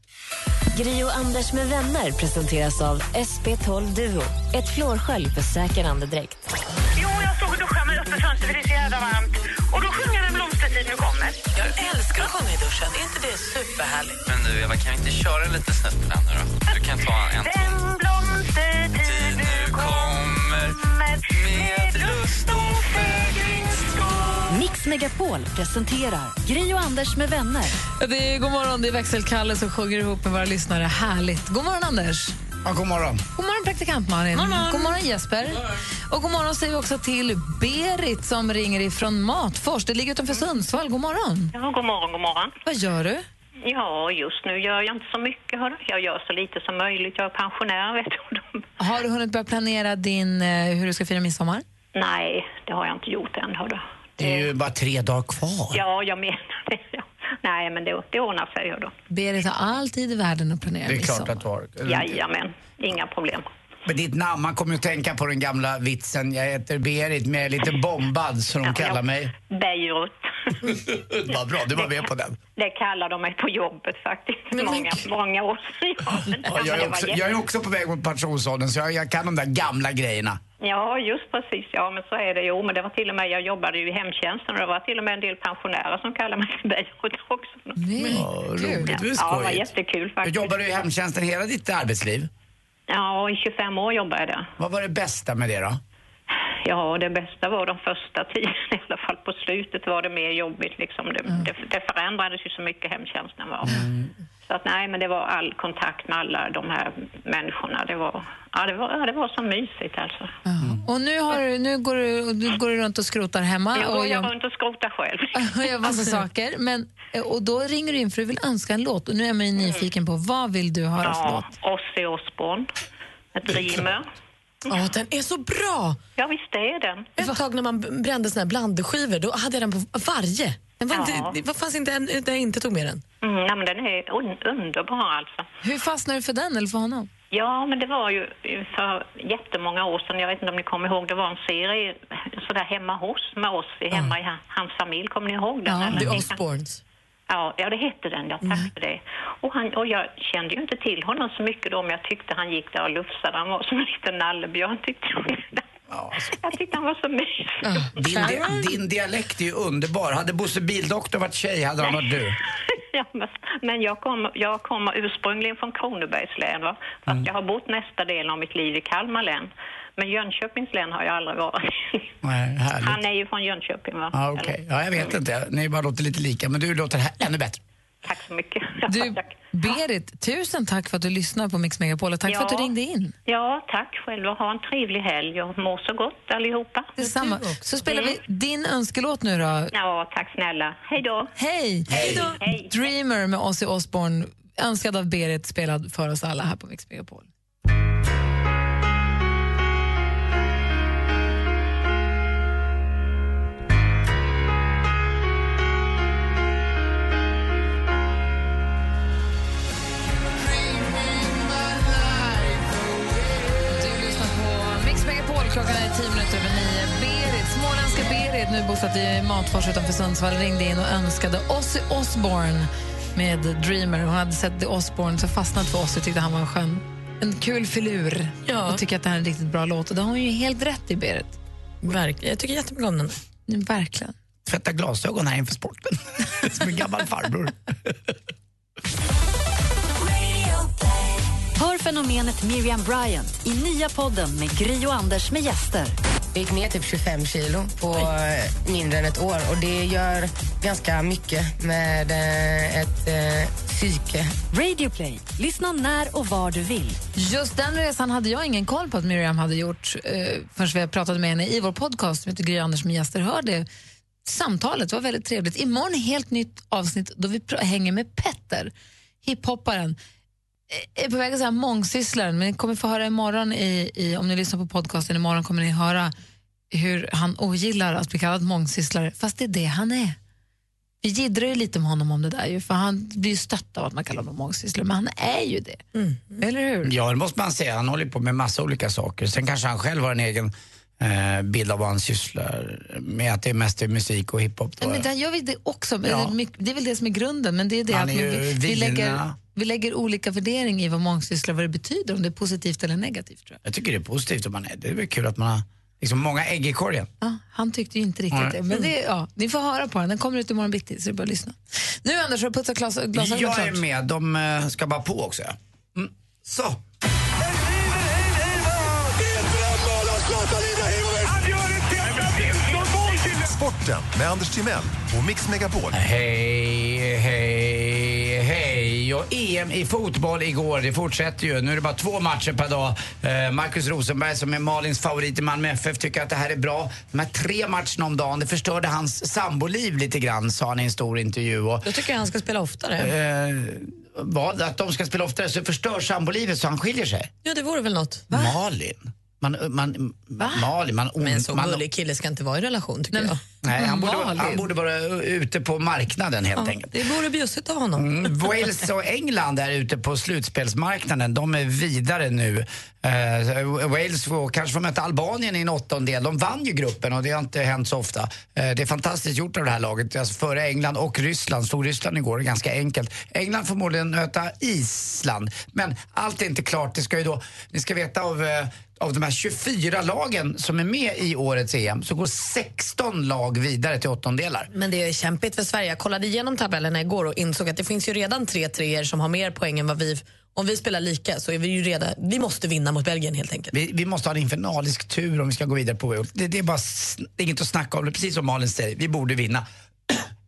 Gri och Anders med vänner presenteras av SP12 Duo. Ett flårskölj för säker andedräkt. Jo, jag stod och duschade med öppet fönster för det är så jävla varmt. Och då sjunger jag blomstertid nu kommer. Jag älskar att sjunga i duschen. Är inte det superhärligt? Men du Eva, kan vi inte köra en liten snutt på den nu då? Du kan ta en Mix Megapol presenterar Gri och Anders med vänner. Det är, god morgon, det är växelkalle som sjunger ihop med våra lyssnare. Härligt. God morgon, Anders. Ja, god morgon. God morgon, praktikant Malin. God morgon, Jesper. Och god morgon säger vi också till Berit som ringer ifrån Matfors. Det ligger utanför Sundsvall. God morgon. Ja, god morgon, god morgon. Vad gör du? Ja, just nu gör jag inte så mycket. Hör. du. Jag gör så lite som möjligt. Jag är pensionär, vet du. Har du hunnit börja planera din, eh, hur du ska fira midsommar? Nej, det har jag inte gjort än, hör du. Det är ju bara tre dagar kvar. Ja, jag menar det. Ja. Nej, men det, det ordnar sig, hör du. Berit har all tid i världen att planera Det är klart midsommar. att du har. Jajamän, inga problem. Men ditt namn, man kommer ju att tänka på den gamla vitsen. Jag heter Berit, men jag är lite bombad så de kallar mig. Beirut. Vad bra, du var med på den. Det kallar de mig på jobbet faktiskt. Många, många år sedan. Ja, jag, är också, jag är också på väg mot pensionsåldern så jag, jag kan de där gamla grejerna. Ja, just precis. Ja, men så är det. Jo, men det var till och med, jag jobbade ju i hemtjänsten och det var till och med en del pensionärer som kallade mig för Beirut också. Ja, roligt, det Ja, det var skojigt. jättekul Du faktiskt. jobbade i hemtjänsten hela ditt arbetsliv. Ja, i 25 år jobbade jag där. Vad var det bästa med det då? Ja, det bästa var de första tiden i alla fall. På slutet var det mer jobbigt liksom. Det, det, det förändrades ju så mycket hemtjänsten var. Så att nej, men det var all kontakt med alla de här människorna. Det var, ja, det var, ja, det var så mysigt alltså. Och nu, har, nu går, du, du går du runt och skrotar hemma Jag och går jag runt och skrotar själv. och gör massa saker. Men, och då ringer du in för du vill önska en låt. Och nu är man ju nyfiken på vad vill du höra för låt? Ja, Ozzy Osbourne, ett Dreamer. Ja, den är så bra! Ja, visst är den. Ett tag när man brände såna här blandskivor, då hade jag den på varje. Den var Ja. inte, det fanns inte en där jag inte tog med den. Mm, nej, men den är un- underbar alltså. Hur fastnade du för den eller för honom? Ja, men det var ju för jättemånga år sedan, jag vet inte om ni kommer ihåg, det var en serie sådär hemma hos med oss, i- hemma i ha- hans familj. Kommer ni ihåg den? Ja, eller? The Osbournes. Ja, ja, det hette den. Ja, tack för det. Och, han, och jag kände ju inte till honom så mycket då, men jag tyckte han gick där och lufsade. Han var som en liten nallebjörn, tyckte jag. Jag tyckte han var så mysig. Din, di, din dialekt är ju underbar. Hade Bosse Bildoktor varit tjej hade han varit du. Ja, men, men jag kommer jag kommer ursprungligen från Kronobergs län, va? fast Mm. jag har bott nästa delen av mitt liv i Kalmar län. Men Jönköpings län har jag aldrig varit. Nej. Han är ju från Jönköping, va? Ja, okej. Ja, jag vet inte. Ni bara låter lite lika, men du låter ännu bättre. Tack så mycket. Du, Berit, tusen tack för att du lyssnar på Mix Megapol och tack för att du Ja. ringde in. Ja, tack själv och ha en trevlig helg och må så gott allihopa. Detsamma. Så spelar vi din önskelåt nu då. Ja, tack snälla. Hej då. Hej! Hej då. Hej. Dreamer med Ozzy Osbourne, önskad av Berit, spelad för oss alla här på Mix Megapol. Tio minuter över nio. Berit, småländska Berit, nu bosatt i Matfors utanför Sundsvall, ringde in och önskade Ozzy Osbourne med Dreamer. Hon hade sett The Osbourne så fastnat för Ozzy tyckte han var en skön, en kul filur. Och tycker att det här är en riktigt bra låt. Och det har hon ju helt rätt i, Berit. Verkligen. Jag tycker jättemycket om den. Verkligen. Tvätta glasögon här inför sporten. Som en gammal farbror. Fenomenet Miriam Bryant i nya podden med Gry och Anders med gäster. Jag gick ner typ 25 kilo på eh, mindre än ett år och det gör ganska mycket med eh, ett eh, psyke. Radioplay. Lyssna när och var du vill. Just den resan hade jag ingen koll på att Miriam hade gjort eh, förrän vi pratade med henne i vår podcast som heter Gry Anders med gäster. Hör det samtalet, det var väldigt trevligt. Imorgon helt nytt avsnitt då vi hänger med Petter, hiphopparen. Är på väg att säga mångsysslaren, men ni kommer få höra imorgon, i, i, om ni lyssnar på podcasten imorgon kommer ni höra hur han ogillar att bli kallad mångsysslare, fast det är det han är. Vi jiddrar ju lite med honom om det där ju, för han blir ju stött av att man kallar honom mångsysslare, men han är ju det. Eller hur? Ja, det måste man säga. Han håller på med massa olika saker. Sen kanske han själv har en egen eh, bild av vad han sysslar med. Att det är mest är musik och hiphop. då. Men där gör vi det också. Ja. Det, är väl det som är grunden, men det är det Han att är vi, vi, lägger, vi lägger olika värdering i vad mångsysslar, vad det betyder, om det är positivt eller negativt. tror jag. Jag tycker det är positivt om man är. Det är väl kul att man har liksom många ägg i korgen. Ja, han tyckte ju inte riktigt Nej. det. Men det, ja, ni får höra på den, den kommer ut imorgon bitti, så det är bara att lyssna. Nu Anders, har du putsat glas, glasögonen Jag är med. De eh, ska bara på också. ja. Mm. Så. Sporten med Anders Timell och Mix Megapol. Hej, hej, hej. Och EM i fotboll igår, det fortsätter ju. Nu är det bara två matcher per dag. Eh, Marcus Rosenberg som är Malins favorit i Malmö FF tycker att det här är bra. De här tre matcherna om dagen, det förstörde hans samboliv lite grann, sa han i en stor intervju. Och, Då tycker jag han ska spela oftare. eh, vad? Att de ska spela oftare så förstör sambolivet så han skiljer sig? Ja, det vore väl något. Malin? Man, man, Malin, man, Men en så man, gullig kille ska inte vara i relation tycker jag. Nej, han borde, Malin. han borde vara ute på marknaden helt Ja, enkelt. det vore bjussigt av honom. Mm, Wales och England är ute på slutspelsmarknaden. De är vidare nu. Eh, Wales får, kanske får möta Albanien i en åttondel. De vann ju gruppen och det har inte hänt så ofta. Eh, det är fantastiskt gjort av det här laget. Alltså före England och Ryssland. Stod Ryssland igår ganska enkelt. England förmodligen möta Island. Men allt är inte klart. Det ska ju då, ni ska veta av eh, av de här 24 lagen som är med i årets EM så går 16 lag vidare till åttondelar. Men det är kämpigt för Sverige. Jag kollade igenom tabellerna igår och insåg att det finns ju redan tre treor som har mer poäng än vad vi... Om vi spelar lika så är vi ju redan... Vi måste vinna mot Belgien helt enkelt. Vi, vi måste ha en infernalisk tur om vi ska gå vidare på Wales. Det, det är bara det är inget att snacka om. Precis som Malin säger, vi borde vinna.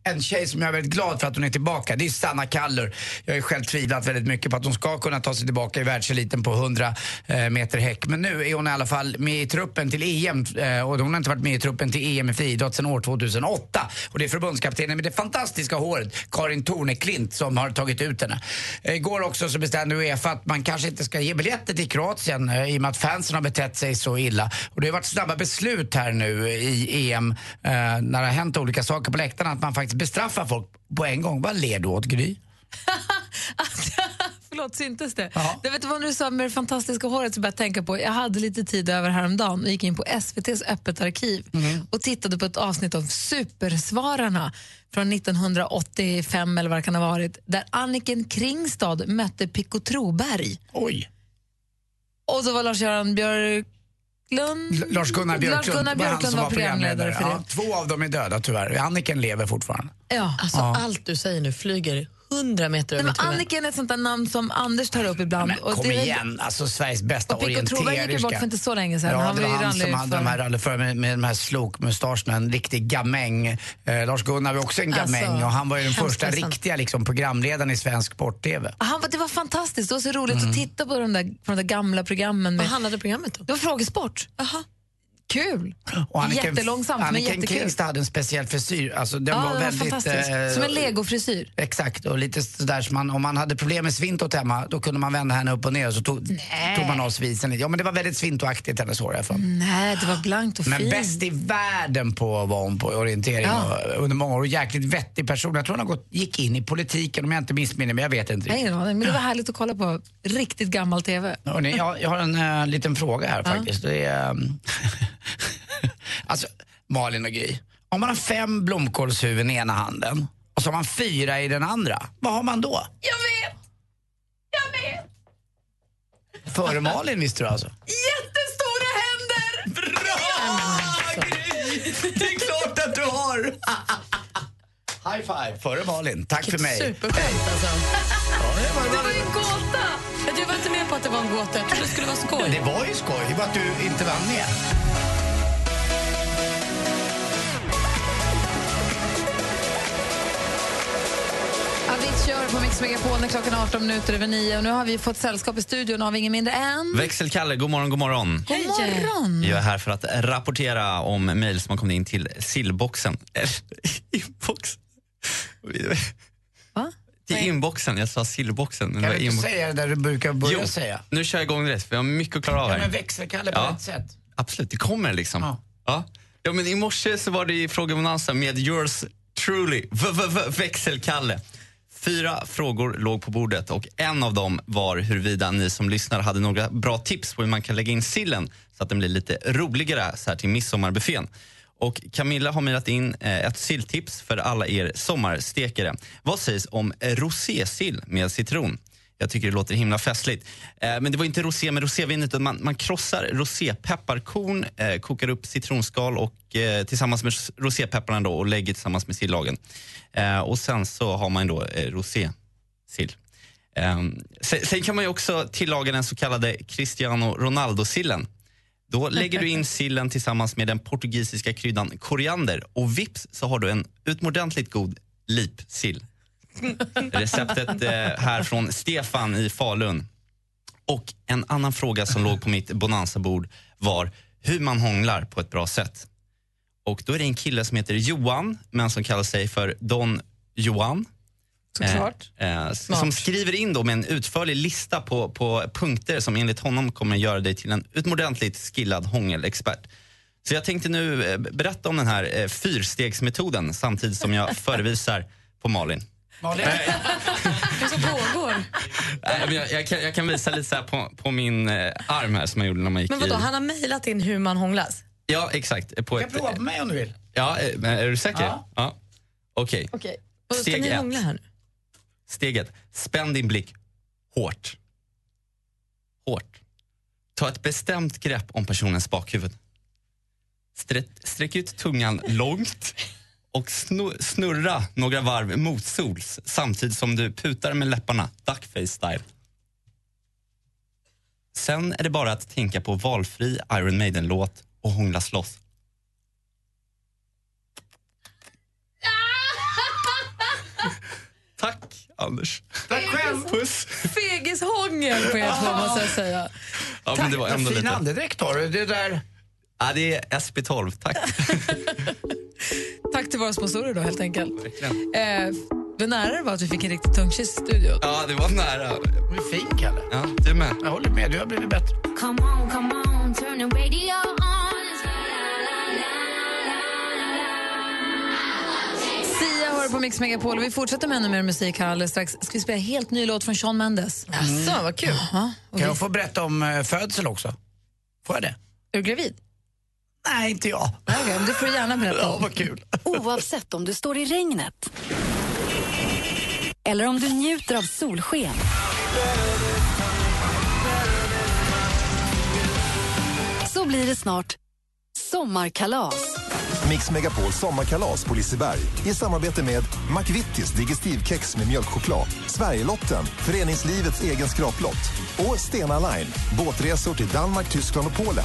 En tjej som jag är väldigt glad för att hon är tillbaka, det är Sanna Kallur. Jag har ju själv tvivlat väldigt mycket på att hon ska kunna ta sig tillbaka i världseliten på 100 eh, meter häck. Men nu är hon i alla fall med i truppen till EM eh, och hon har inte varit med i truppen till EM i friidrott sedan år 2008. Och det är förbundskaptenen med det fantastiska håret, Karin Torneklint, som har tagit ut henne. Igår också så bestämde Uefa att man kanske inte ska ge biljetter till Kroatien eh, i och med att fansen har betett sig så illa. Och det har varit snabba beslut här nu i EM när det har hänt olika saker på läktarna att man faktiskt bestraffar folk på en gång. Vad ler du åt Gry? Förlåt, syntes det? det vet du vad du sa med det fantastiska håret så började jag tänka på, jag hade lite tid över häromdagen och gick in på SVTs öppet arkiv och tittade på ett avsnitt av Supersvararna från 1985 eller vad det kan ha varit, där Anniken Kringstad mötte Pico Troberg. Oj. Och så var Lars-Göran Björklund... L- Lars-Gunnar Björklund, Lars-Gunnar var Björklund som var programledare för Ja, det. två av dem är döda tyvärr. Anniken lever fortfarande. Ja. Alltså, Ja. Allt du säger nu flyger 100 meter över men mitt huvud. Anniken är ett sånt där namn som Anders tar upp ibland. Men och kom det igen, alltså Sveriges bästa Och Pico Troberg gick ju bort för inte så länge sedan. Ja, Han det var han som hade de här rallyförare med, med de här slokmustascherna, en riktig gamäng. Eh, Lars-Gunnar var också en Alltså, gamäng och han var ju den första ledsen. riktiga liksom, programledaren i svensk sport-tv. Han, var- det var fantastiskt. Det var så roligt Mm. att titta på de där, på de där gamla programmen. Med, Vad handlade programmet om? Det var frågesport. Kul. Och Anniken- Jättelångsamt, men Anniken jättekul. Kringstad hade en speciell frisyr. Alltså, den Ja, var den var väldigt, fantastisk. eh, Som en legofrisyr. Exakt, och lite sådär som man, om man hade problem med svintot hemma, då kunde man vända henne upp och ner och så tog, tog man av svisen lite. Ja men det var väldigt svintoaktigt hennes hår. Nej, det var blankt och Men fint. bäst i världen på var hon på orientering Ja. och, under många år och jäkligt vettig person. Jag tror hon har gått, gick in i politiken om jag inte missminner mig, jag vet inte Nej, men det var härligt att kolla på riktigt gammal TV. Hörrni, jag, jag har en eh, liten fråga här faktiskt. Det är, ehm, alltså, Malin och Gry. Om man har fem blomkålshuvuden i ena handen och så har man fyra i den andra, vad har man då? Jag vet! Jag vet! Före Malin visste du alltså? Jättestora händer! Bra! Det är klart att du har! High five före Malin. Tack för mig. Superskönt alltså. Det var ju en gåta! Du var inte med på att det var en gåta. Jag trodde det skulle vara skoj. Det var ju skoj, det var att du inte vann med. Hör på Mix Megapol när klockan är 18 minuter över 9 och nu har vi fått sällskap i studion av ingen mindre än... Växelkalle, god morgon, god morgon. God morgon! Jag är här för att rapportera om mejl som har kommit in till sillboxen. Eller, Inbox. Va? Till inboxen, jag sa sillboxen. Kan du inte inbox- säga det där du brukar börja Jo, säga? nu kör jag igång direkt för jag har mycket att klara av Ja, här. men växelkalle på Ja. rätt sätt. Absolut, det kommer liksom. Ja. Ja. men I morse så var det i fråga Nansa med yours truly, v- v- v- växelkalle. Fyra frågor låg på bordet och en av dem var huruvida ni som lyssnar hade några bra tips på hur man kan lägga in sillen så att den blir lite roligare så här till midsommarbuffén. Och Camilla har mejlat in eh, ett silltips för alla er sommarstekare. Vad sägs om rosésill med citron? Jag tycker det låter himla festligt. Eh, men det var inte rosé med rosévin utan man, man krossar rosépepparkorn, eh, kokar upp citronskal och eh, tillsammans med rosépepparna då och lägger tillsammans med sillagen. Eh, och sen så har man då eh, rosésill. Eh, sen, sen kan man ju också tillaga den så kallade Cristiano Ronaldo-sillen. Då lägger du in sillen tillsammans med den portugisiska kryddan koriander och vips så har du en utomordentligt god lipsill. Receptet eh, här från Stefan i Falun. Och en annan fråga som låg på mitt bonanzabord var hur man hånglar på ett bra sätt. Och då är det en kille som heter Johan, men som kallar sig för Don Johan. Såklart. Eh, eh, som skriver in då med en utförlig lista på, på punkter som enligt honom kommer göra dig till en utomordentligt skillad hångelexpert. Så jag tänkte nu eh, berätta om den här eh, fyrstegsmetoden samtidigt som jag förevisar på Malin. Malin? Vad som pågår? Nej, men jag, jag, kan, jag kan visa lite så här på, på min eh, arm här som jag gjorde när man gick Men vadå, i... han har mejlat in hur man hånglas? Ja, exakt. På Jag kan prova på mig om du vill. Ja, eh, men är du säker? Ja. ja. Okej. Okej. Vadå, Ska Steg ni ett. hångla här nu? Steg ett. Spänn din blick hårt. Hårt. Ta ett bestämt grepp om personens bakhuvud. Sträck, sträck ut tungan långt och snu- snurra några varv motsols samtidigt som du putar med läpparna, duckface style. Sen är det bara att tänka på valfri Iron Maiden-låt och hånglas loss. Tack, Anders. Tack själv. Puss. Fegishångel på er två måste jag säga. Ja, men det var ändå Fin lite... andedräkt har du. Det där... Ja, det är SB12, tack. Tack till våra sponsorer då helt enkelt. Eh, vad nära det var att vi fick en riktig tungkyss i studion. Ja, det var nära. Du är fin, Kalle. Ja, du med. Jag håller med. Du har blivit bättre. Come on, come on, turn the radio on. Sia hör på Mix Megapol och vi fortsätter med ännu mer musik här alldeles strax. Ska vi spela helt ny låt från Shawn Mendes? Jaså, vad kul. Och Kan vi, jag få berätta om eh, födsel också? Får jag det? är du gravid? Nej, inte jag. Men det får du gärna berätta Ja, vad kul. Oavsett om du står i regnet eller om du njuter av solsken. Så blir det snart sommarkalas. Mix Megapol sommarkalas på Liseberg i samarbete med McVittys Digestivkex med mjölkchoklad, Sverigelotten, föreningslivets egen skraplott och Stena Line, båtresor till Danmark, Tyskland och Polen.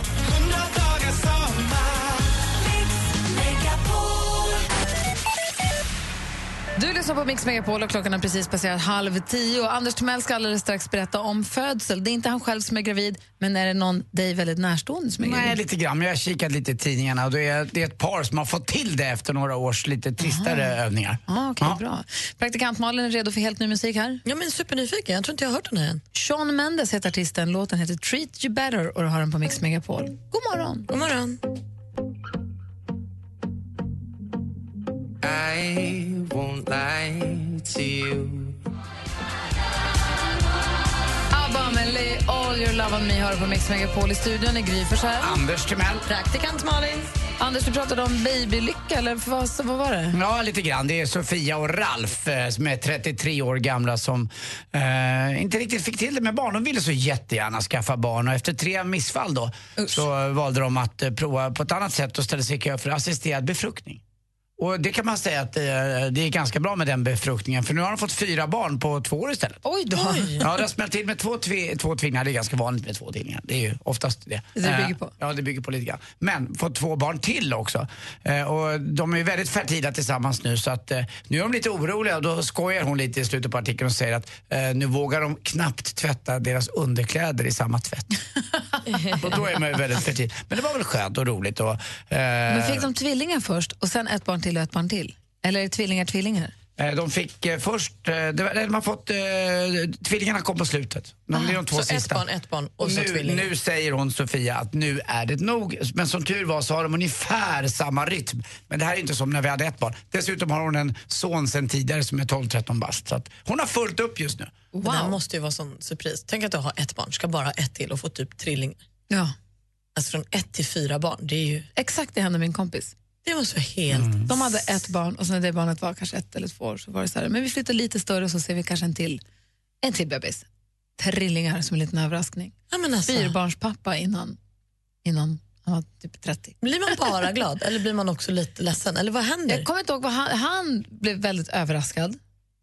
Du lyssnar på Mix Megapol och klockan har precis passerat halv tio. Anders Timell ska alldeles strax berätta om födsel. Det är inte han själv som är gravid, men är det någon dig väldigt närstående som är Nej, gravid? lite grann. Jag har kikat lite i tidningarna och det är, det är ett par som har fått till det efter några års lite tristare övningar. Ah, okej, bra. Praktikant Malin är redo för helt ny musik här. Ja, men supernyfiken. Jag tror inte jag har hört den här än. Shawn Mendes heter artisten. Låten heter Treat You Better och du har den på Mix Megapol. God morgon! God morgon. I won't lie to you. ABBA med Lay All Your Love On Me du på Mix Megapol. I studion är Gry Forssell. Anders Timell. Praktikant Malin. Anders, du pratade om babylycka, eller vad, vad var det? Ja, lite grann. Det är Sofia och Ralf eh, som är 33 år gamla som eh, inte riktigt fick till det med barn. De ville så jättegärna skaffa barn och efter tre missfall då så eh, valde de att eh, prova på ett annat sätt och ställa sig i kö för assisterad befruktning. Och det kan man säga att eh, det är ganska bra med den befruktningen för nu har de fått fyra barn på två år istället. Oj då! Ja, det har smält till med två, tve, två tvillingar. Det är ganska vanligt med två tvillingar. Det är ju oftast det. Det bygger Eh, på. Ja, det bygger på lite grann. Men fått två barn till också. Eh, och de är väldigt fertila tillsammans nu så att eh, nu är de lite oroliga och då skojar hon lite i slutet på artikeln och säger att nu vågar de knappt tvätta deras underkläder i samma tvätt. och då är man ju väldigt fertil. Men det var väl skönt och roligt. Och, eh, Men fick de tvillingar först och sen ett barn till och ett barn till? Eller är det tvillingar, tvillingar? Eh, De fick eh, först, eh, det var, de har fått, eh, tvillingarna kom på slutet. De, är de två så ett sista. barn, ett barn och Och så nu, tvillingar. nu säger hon Sofia att nu är det nog. Men som tur var så har de ungefär samma rytm. Men det här är inte som när vi hade ett barn. Dessutom har hon en son sen tidigare som är 12-13 bast. Så att hon har fullt upp just nu. Det där måste ju vara sån surpris. Tänk att du har ett barn, ska bara ha ett till och få typ trillingar. Ja. Alltså från ett till fyra barn, det är ju... Exakt det hände min kompis. Det måste vara helt... De hade ett barn och sen när det barnet var kanske ett eller två år så var det så här, men vi flyttar lite större och så ser vi kanske en till, en till bebis. Trillingar som en liten överraskning. Ja, men alltså. Fyrbarnspappa innan, innan han var typ 30. Blir man bara glad eller blir man också lite ledsen? Eller vad händer? Jag kommer inte ihåg vad han, han blev väldigt överraskad.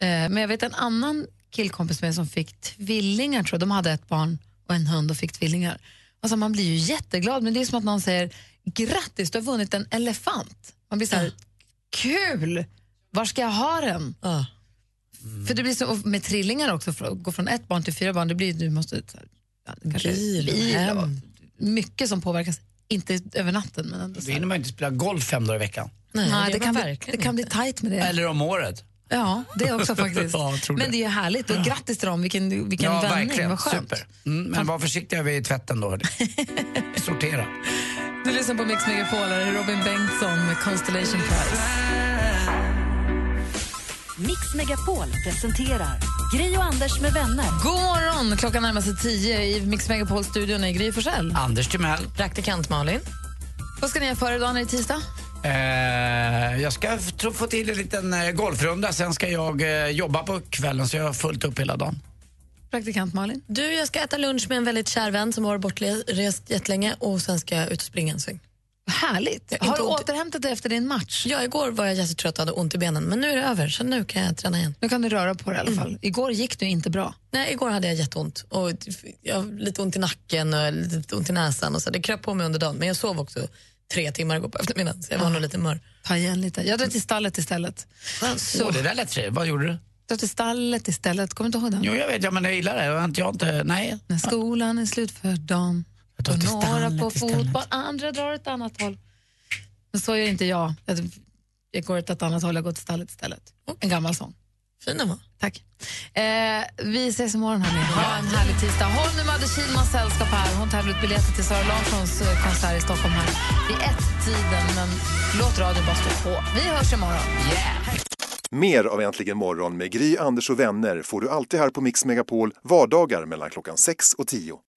Eh, men jag vet en annan killkompis med som fick tvillingar, tror jag. De hade ett barn och en hund och fick tvillingar. Alltså man blir ju jätteglad, men det är som att någon säger grattis, du har vunnit en elefant. Man blir så här, kul! Var ska jag ha den? För det blir så, och med trillingar också, för att gå från ett barn till fyra barn, det blir du måste så här, ja, kanske Bil bil och mycket som påverkas, inte över natten men ändå. Då hinner man inte spela golf fem dagar i veckan. Nej, det det, gör kan bli, verkligen det kan bli tajt med det. Eller om året. Ja, det också faktiskt. Ja, det. Men det är ju härligt och grattis till dem, vilken, vilken ja, vändning, verkligen. vad skönt. Super. Mm, men var försiktiga vid tvätten då. Sortera. Du lyssnar på Mix Megapol, här är Robin Bengtsson med Constellation Prize. Mix Megapol presenterar Gri och Anders med vänner. God morgon! Klockan närmar sig tio i Mix Megapol-studion är Gry Forssell. Anders Timell. Praktikant Malin. Vad ska ni göra före dagen? Är det tisdag? Eh, jag ska få till en liten eh, golfrunda, sen ska jag eh, jobba på kvällen så jag har fullt upp hela dagen. Praktikant Malin? Du, jag ska äta lunch med en väldigt kär vän som har bortrest jättelänge och sen ska jag ut och springa en sväng. Härligt. Jag Har du ont- återhämtat dig efter din match? Ja, igår var jag jättetrött och hade ont i benen men nu är det över så nu kan jag träna igen. Nu kan du röra på dig i alla fall. Igår gick du inte bra. Nej, igår hade jag jätteont och jag lite ont i nacken och lite ont i näsan och så. Det kröp på mig under dagen men jag sov också tre timmar igår på eftermiddagen så jag var nog lite mör. Ta igen lite. Jag drar till stallet istället. Så. det där lät trevligt. Vad gjorde du? Dra till stallet istället. Kommer du inte ihåg den? Jo, jag vet, ja, men jag gillar det. Jag inte, jag inte, nej. När skolan är slut för dagen drar till några på fotboll, andra drar ett annat håll. Men så gör inte jag. Jag, jag går åt ett annat håll, jag går till stallet istället. En gammal sång. Fina va? Tack. Eh, vi ses imorgon hörni. Ha en härlig tisdag. Håll nu Madde Kihlmans sällskap här. Hon tävlar ut biljetter till Sara Larssons eh, konsert i Stockholm här vid ett-tiden. Men låt radion bara stå på. Vi hörs imorgon. Yeah. Mer av Äntligen morgon med Gry, Anders och vänner får du alltid här på Mix Megapol vardagar mellan klockan 6 och 10.